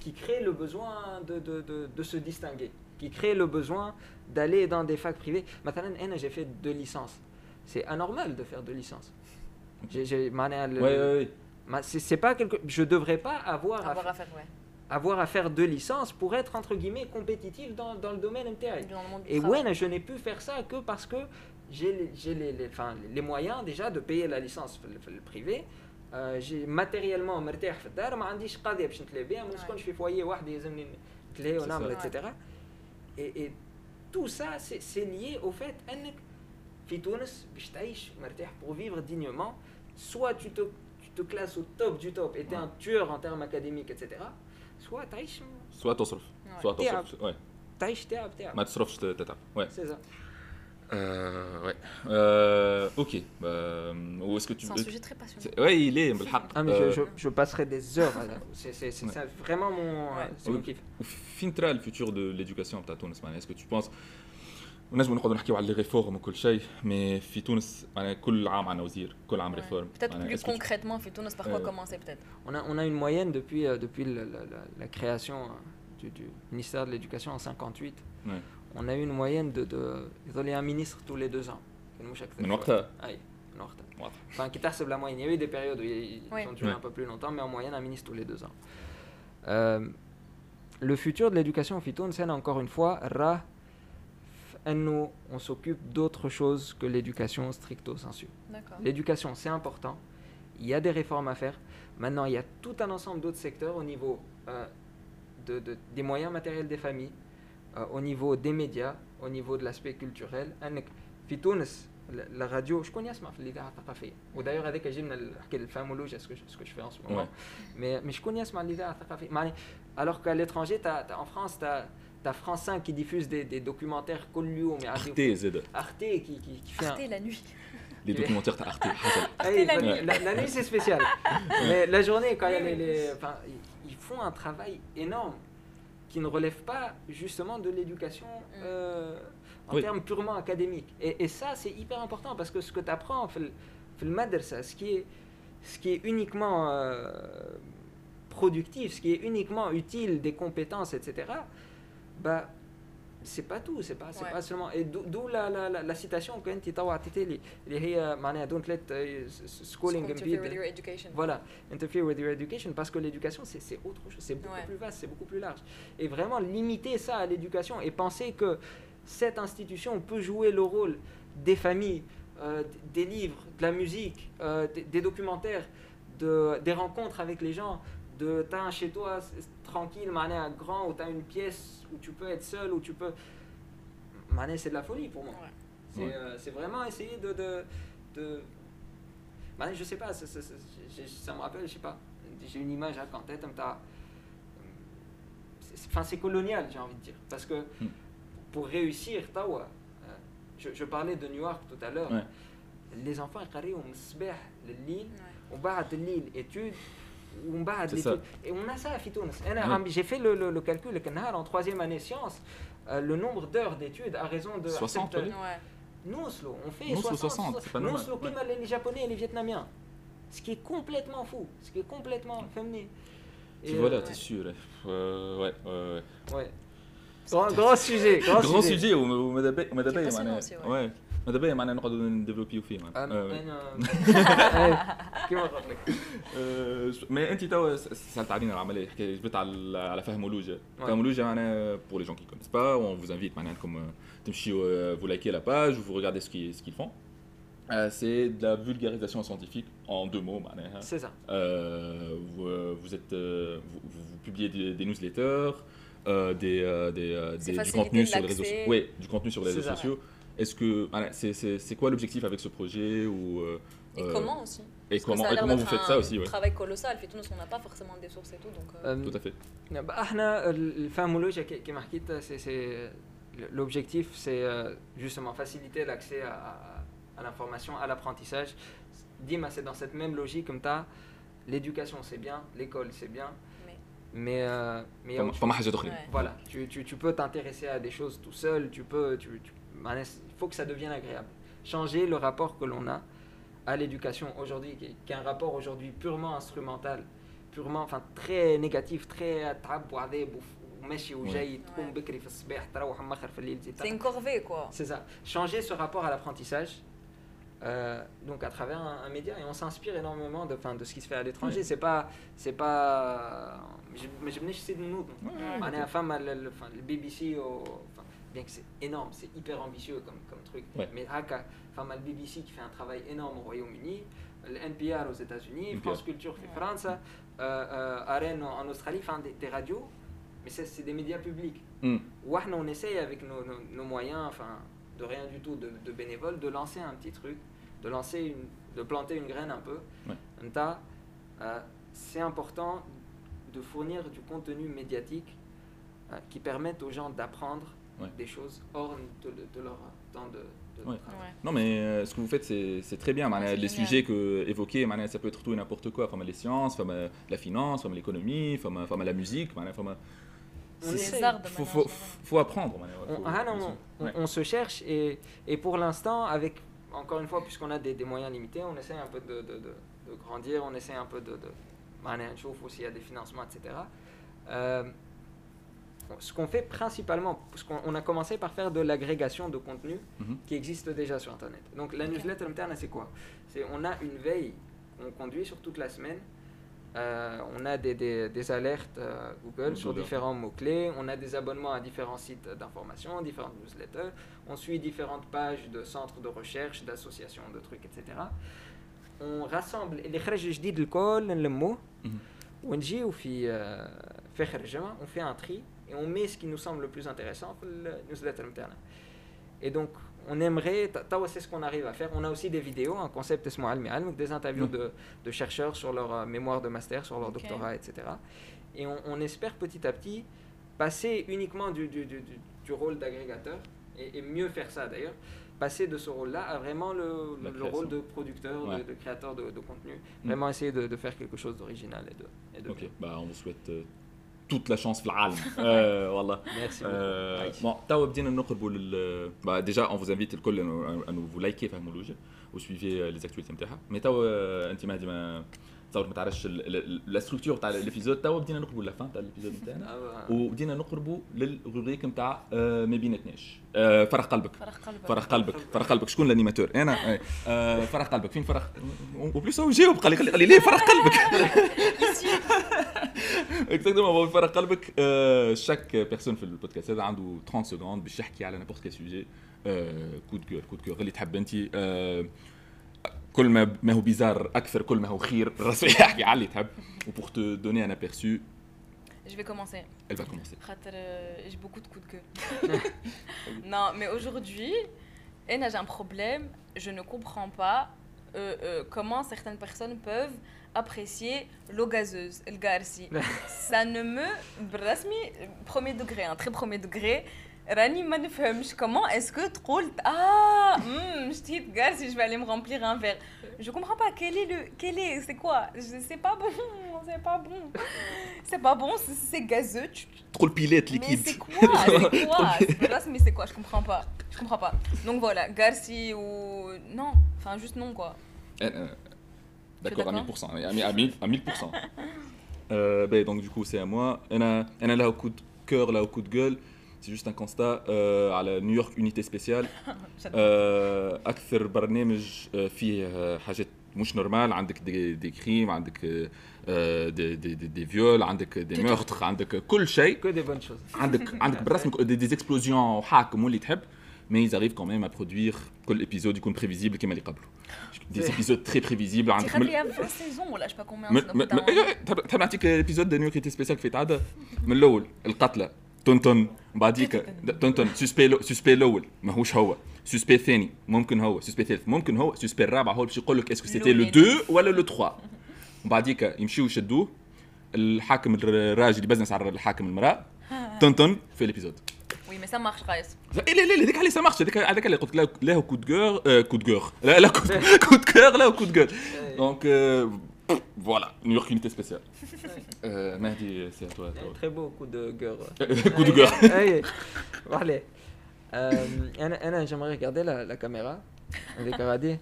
qui crée le besoin de, de, de, de, se distinguer, qui crée le besoin d'aller dans des facs privés. Maintenant, j'ai fait deux licences. C'est anormal de faire deux licences. J'ai, j'ai, ouais, ouais, ouais ma- c'est, c'est pas quelque, je devrais pas avoir, à, avoir fa- à faire, ouais. avoir à faire deux licences pour être entre guillemets compétitif dans, dans le domaine MTI. Dans le monde du Et travail. ouais, je n'ai pu faire ça que parce que j'ai les, j'ai les, les, enfin, les moyens déjà de payer la licence في ال- في البريفي آه، j'ai matériellement مرتاح في الدار ما عنديش قضيه باش نتلاهى بها ما نسكنش في فويه واحد يلزمني نتلاهى C'est ونعمل ça. etc. Et, et tout ça c'est c'est lié au fait انك في تونس باش تعيش مرتاح pour vivre dignement soit tu te tu te classes au top du top et tu es un tueur en termes académiques etc. soit تعيش سواء تصرف Ouais. سواء تعب. تصرف ouais. تعيش تعب تعب ما تصرفش تتعب ouais c'est ça Euh, ouais. Euh, ok. Bah, où est-ce que tu C'est un veux sujet très passionnant. C'est- Ouais, il est. بالحق. Ah mais Euh, je, je, je passerai des heures à c'est c'est c'est Ouais. ça, vraiment mon Ouais. c'est mon Oui. kiff. وفين ترى الفيتور دو ليدوكاسيون تاع تونس معناها اسكو تو بونس ونجم نقعدوا نحكيو على لي ريفورم وكل شيء مي في تونس معناها كل عام عندنا وزير كل عام Ouais. ريفورم Peut-être معناها plus est-ce que tu- concrètement, Fitounos, par quoi Euh, commencer peut-être On a on a une moyenne depuis euh, depuis le- la, la- la création euh, du, du ministère de l'éducation en 58. Ouais. On a eu une moyenne de de il y a un ministre tous les deux ans. كان مش أكثر من شوية. وقتها أي من وقتها. واضح. Enfin, qui تحسب la moyenne. Il y a eu des périodes où ils Ouais. ont duré Ouais. un peu plus longtemps, mais en moyenne, un ministre tous les deux ans. Euh, le futur de l'éducation في تونس أنا encore une fois راه في أنه on s'occupe d'autre chose que l'éducation stricto sensu. D'accord. L'éducation, c'est important. Il y a des réformes à faire. Maintenant, il y a tout un ensemble d'autres secteurs au niveau euh, de, de- des moyens matériels des familles, euh, au niveau des médias, au niveau de l'aspect culturel. أنك في تونس la- la radio شكون يسمع في الإذاعة الثقافية ودايوغ هذاك جبنا نحكي الفامولوجيا ce que je- ce que je fais en ce moment Ouais. mais mais شكون يسمع الإذاعة الثقافية معني alors qu'à l'étranger t'as- t'as- en France T'as France 5 qui diffuse des, des documentaires Collio, mais Arte, Zed. Arte qui, qui, qui fait Arte la nuit. Les documentaires, t'as Arte. Ah Arte la, nuit. La, nuit c'est spécial. mais la journée, quand même ils font un travail énorme qui ne relève pas justement de l'éducation mm. euh, en termes purement académiques. Et, ça, c'est hyper important parce que ce que tu apprends, le madrasa, ce qui est, ce qui est uniquement euh, productif, ce qui est uniquement utile, des compétences, etc., Bah, c'est pas tout, c'est pas, c'est Ouais. pas seulement. Et d'où d'où la, la, la, la citation que tu as اللي هي معناها don't let uh, s- schooling Interfere impede with your education. voilà, interfere with your education, parce que l'éducation, c'est c'est autre chose, c'est beaucoup Ouais. plus vaste, c'est beaucoup plus large. Et vraiment limiter ça à l'éducation et penser que cette institution peut jouer le rôle des familles, euh, d- des livres, de la musique, euh, des, des documentaires, de, des rencontres avec les gens, de t'as un chez toi tranquille, mané, à grand, ou t'as une pièce où tu peux être seul, où tu peux. Mané, c'est de la folie pour moi. Ouais. C'est ouais. euh, vraiment essayer de. de, de... Mané, je sais pas, ça, ça, ça, ça, me rappelle, je sais pas, j'ai une image à en tête, Enfin, c'est colonial, j'ai envie de dire. Parce que hmm. pour réussir, t'as ouais. Euh, je, je, parlais de New York tout à l'heure. Ouais. Les enfants, ils ont le l'île, on bat l'île, études. ومن بعد C'est l'étude. Et on a ça في تونس. أنا Ouais. عم- J'ai fait le, le, le calcul هاك النهار en troisième année sciences, euh, le nombre d'heures d'études à raison de 60 حسبت- oui. Ouais. نوصلوا on fait نوصلوا 60 60, c'est pas normal. نوصلوا Ouais. كيما les japonais et les vietnamiens ce qui est complètement fou ce qui est complètement فهمني Et, Tu vois là, euh, t'es sûr. hein. Euh, ouais, ouais, ouais. Ouais. Grand, grand sujet, grand, Grand sujet وماذا بيا ماذا Qui est بيا passionnant معناها aussi, ouais. ouais ماذا بيا معناها نقعدوا نديفلوبيو فيه أنا- معناها. آه، ouais. أنا- كيما قلت لك آه، مي انت توا سالت علينا العمليه حكايه جبت على على فهمولوجيا Ouais. فهمولوجيا معناها pour les gens qui connaissent pas on vous invite معناها انكم آه، تمشيوا آه، vous likez la page vous regardez ce qu'ils ce qu'ils font Euh, c'est de la vulgarisation scientifique en deux mots معناها C'est ça. Euh, vous, euh, vous êtes, euh, vous, vous- vous publiez des, des newsletters, euh, des, euh, des, euh, C'est des- du faciliter contenu sur les réseaux l'accès. sociaux. Oui, du contenu sur les C'est réseaux ça. sociaux. Est-ce que voilà, c'est c'est- c'est quoi l'objectif avec ce projet ou euh, Et euh, comment aussi et Parce que comment, ça a et l'air comment vous d'être faites un ça aussi ouais. travail colossal. Fait tout, nous, on n'a pas forcément des sources et tout. Donc, euh, Euh, Tout à fait. bah, احنا الفهمولوجيا كي- كيما حكيت c'est c'est l'objectif c'est euh, justement faciliter l'accès à, à- à l'information à l'apprentissage Dima c'est dans cette même logique comme ça l'éducation c'est bien l'école c'est bien Mais- mais euh, mais il y a فما autre فما حاجات أخرين. Ouais. Voilà, tu, tu, tu peux t'intéresser à des choses tout seul, tu peux, tu, tu- Manes, il faut que ça devienne agréable. Changer le rapport que l'on a à l'éducation aujourd'hui, qui est un rapport aujourd'hui purement instrumental, purement, enfin très négatif, très c'est une corvée quoi. C'est ça. Changer ce rapport à l'apprentissage, euh, donc à travers un, média et on s'inspire énormément de, fin, de ce qui se fait à l'étranger c'est pas c'est pas mais je me suis de nous on est à femme le BBC au bien que c'est énorme, c'est hyper ambitieux comme, comme truc. Ouais. Mais Haka, femme, le BBC qui fait un travail énorme au Royaume-Uni, le NPR aux États-Unis. France Culture fait France, euh, euh, Arène en en Australie, 'fin, des, des radios, mais c'est c'est des médias publics. Wahna, on essaye avec nos, nos- nos moyens, enfin, de rien du tout, de, de bénévoles, de lancer un petit truc, de lancer une, de planter une graine un peu. Ouais. Euh, c'est important de fournir du contenu médiatique euh, qui permette aux gens d'apprendre des choses hors de, leur temps de, travail. Non, mais euh, ce que vous faites, c'est très bien. les sujets que évoqués, ça peut être tout et n'importe quoi. Enfin, les sciences, enfin, la finance, enfin, l'économie, enfin, la musique. Enfin, on faut, ah faut, faut, apprendre. On, ah non. On, se cherche et, pour l'instant, avec encore une fois, puisqu'on a des, moyens limités, on essaie un peu de, grandir, on essaie un peu de, de, aussi, il y a des financements, etc ce qu'on fait principalement, parce qu'on a commencé par faire de l'agrégation de contenu qui existe déjà sur Internet. Donc la newsletter interne, c'est quoi? C'est on a une veille qu'on conduit sur toute la semaine. Euh, on a des, des, alertes euh, Google sur différents mots-clés, on a des abonnements à différents sites d'information, différentes newsletters, on suit différentes pages de centres de recherche, d'associations, de trucs, etc. On rassemble les je dis le col, le mot, euh, on fait un tri et on met ce qui nous semble le plus intéressant dans la newsletter. Et donc, on aimerait, c'est ce qu'on arrive à faire. On a aussi des vidéos, un concept des interviews mm. de, chercheurs sur leur euh, mémoire de master, sur leur doctorat, etc. Et on, espère petit à petit passer uniquement du, rôle d'agrégateur, et, mieux faire ça d'ailleurs, passer de ce rôle-là à vraiment le, rôle de producteur, de, créateur de, contenu, mm. vraiment essayer de, faire quelque chose d'original et de... Ok, bah, on vous souhaite... Euh, توت لا شونس في العالم آه والله آه بون توا بدينا نقربوا لل ديجا اون فوز انفيت الكل انو انه فو لايكي فهموا لوجه وسويفي لي زاكتويتي نتاعها مي توا انت مهدي ما تصور ما تعرفش لا ستركتور تاع الابيزود توا بدينا نقربوا لافان تاع الابيزود نتاعنا Ah, bah, وبدينا نقربوا للروبريك نتاع آه، ما بيناتناش. آه، فرح قلبك. فرح قلبك. فرح قلبك. فرح قلبك. شكون الانيماتور أنا. آه، فرح قلبك. فين فرح؟ وبليس هو جاوب قال لي قال لي- ليه فرح قلبك؟ اكزاكتومون فرح قلبك. شاك بيرسون في البودكاست هذا عنده 30 سكوند باش يحكي على نابورت كي سوجي كود كور كود كور اللي تحب انت آه، كل ما ما هو بيزار اكثر كل ما هو خير الرسول يحكي على اللي تحب وبور te donner un aperçu Je vais commencer. elle va commencer خاطر euh, j'ai beaucoup de coups de queue. non, mais aujourd'hui, Ena, j'ai un problème. Je ne comprends pas euh, euh, comment certaines personnes peuvent apprécier l'eau gazeuse, le garci. Ça ne me... برسمي premier degré, un très premier degré. Rani ما نفهمش comment est-ce que تقول ah hmm, جديد garci, je vais aller me remplir un verre. Je comprends pas quel est le quel est c'est quoi Je sais pas bon, c'est pas bon. C'est pas bon, c'est- c'est gazeux, tu تقول بيلات mais ليكيد c'est quoi C'est quoi C'est- Mais c'est quoi Je comprends pas. Je comprends pas. Donc voilà, Garci ou. Non, enfin juste non quoi. d'accord à d'accord 1000% à 1000 à 1000% Euh, ben, donc du coup c'est à moi. انا انا là au coup de cœur là au coup de gueule. سي جوست ان كونستا على نيويورك يونيتي سبيسيال أكثر برنامج فيه حاجات مش نورمال عندك دي, دي كريم عندك دي, دي, دي, دي فيول عندك دي ميرتخ عندك كل شيء كو دي بون شوز عندك عندك بالرسم دي, دي اكسبلوزيون وحاكم واللي تحب mais ils arrivent quand même à produire que l'épisode est prévisible comme les Des épisodes très prévisibles. Il y a 20 saisons, là, je sais pas combien. Tu as un épisode de New York qui était spécial qui fait Tad, mais l'eau, le Katla. تونتون بعديك تونتون سوسبي لو- سوسبي الأول ماهوش هو. سوسبي الثاني ممكن هو. سوسبي الثالث ممكن هو. سوسبي الرابع هو باش يقول لك اسكو سيتي لو 2 ولا لو 3 بعديك يمشيو يشدوه. الحاكم الراجل يبزنس على الحاكم المرأة. تونتون في الإبيزود. mais ça marche, Raïs. لا لا لا هذيك عليه سا مارش هذيك هذاك اللي قلت لك لا هو كود كور كود كور لا لا كود كور لا كود كور دونك Voilà, New York unité spéciale. Euh, c'est à toi. Très beau coup de gueule. coup de gueule. Allez. Euh, j'aimerais regarder la, caméra. Avec Aradi.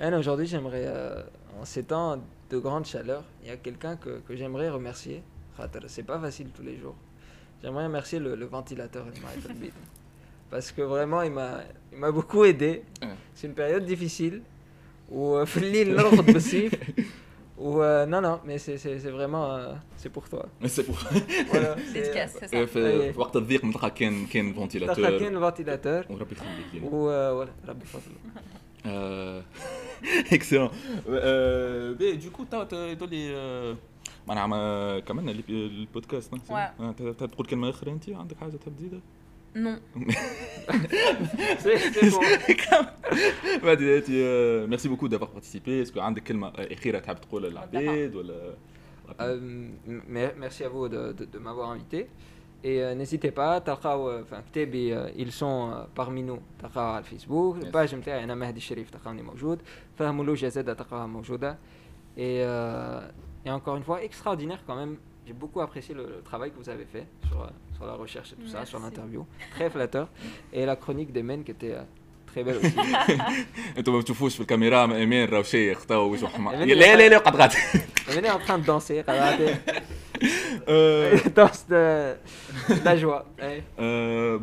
Ouais. Aujourd'hui, j'aimerais, euh, en ces temps de grande chaleur, il y a quelqu'un que, j'aimerais remercier. C'est pas facile tous les jours. J'aimerais remercier le, ventilateur. Parce que vraiment, il m'a beaucoup aidé. C'est une période difficile où euh, في الليل نرقد بالسيف. Ou euh, non, non, mais c'est c'est- c'est vraiment. euh, c'est pour toi. سي بور Voilà. Dédicace, c'est ça. في في وقت الضيق نلقى كان كان تلقى فونتيلاتور كاين الفنتيلاتور وربي يخليك يعني و voilà, ربي فضله اكسلون بي دو كو تو يدول لي معناها ما كملنا ال- البودكاست نعم؟ Ouais. آه، تحب تقول كلمه اخرى انت عندك حاجه تحب تزيدها؟ Non. C'est c'est bon. مهدي انت ميرسي بوكو دافوار بارتيسيبي اسكو عندك كلمه اخيره تحب تقولها للعباد ولا Euh, mer- merci à vous de, de, de m'avoir invité. Et euh, n'hésitez pas, تلقاو enfin كتابي euh, ils sont euh, parmi nous تلقاوها على الفيسبوك Yes. الباج نتاعي انا مهدي الشريف تلقاوني موجود فهموا لوجا زاد تلقاوها موجوده et euh, et encore une fois extraordinaire quand même j'ai beaucoup apprécié le, le travail que vous avez fait sur, euh, sur la recherche et tout ça sur Merci. l'interview très flatteur et la chronique des men qui était euh, très belle aussi انتوا ما بتشوفوش في الكاميرا ما ايمان راهو شيخ تو وجهه حمار إيمان لا لا لا قد غات on est en train de danser regardez. danse de, de la joie eh.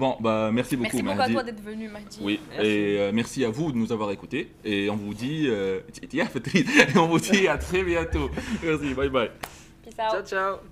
bon bah merci beaucoup Merci beaucoup à Mahdi toi d'être venu, Mahdi. Oui, Merci. et euh, merci à vous de nous avoir écoutés. Et on vous dit. euh, tiens, Patrice, et on vous dit à très bientôt. Merci, bye bye. Peace out. ciao ciao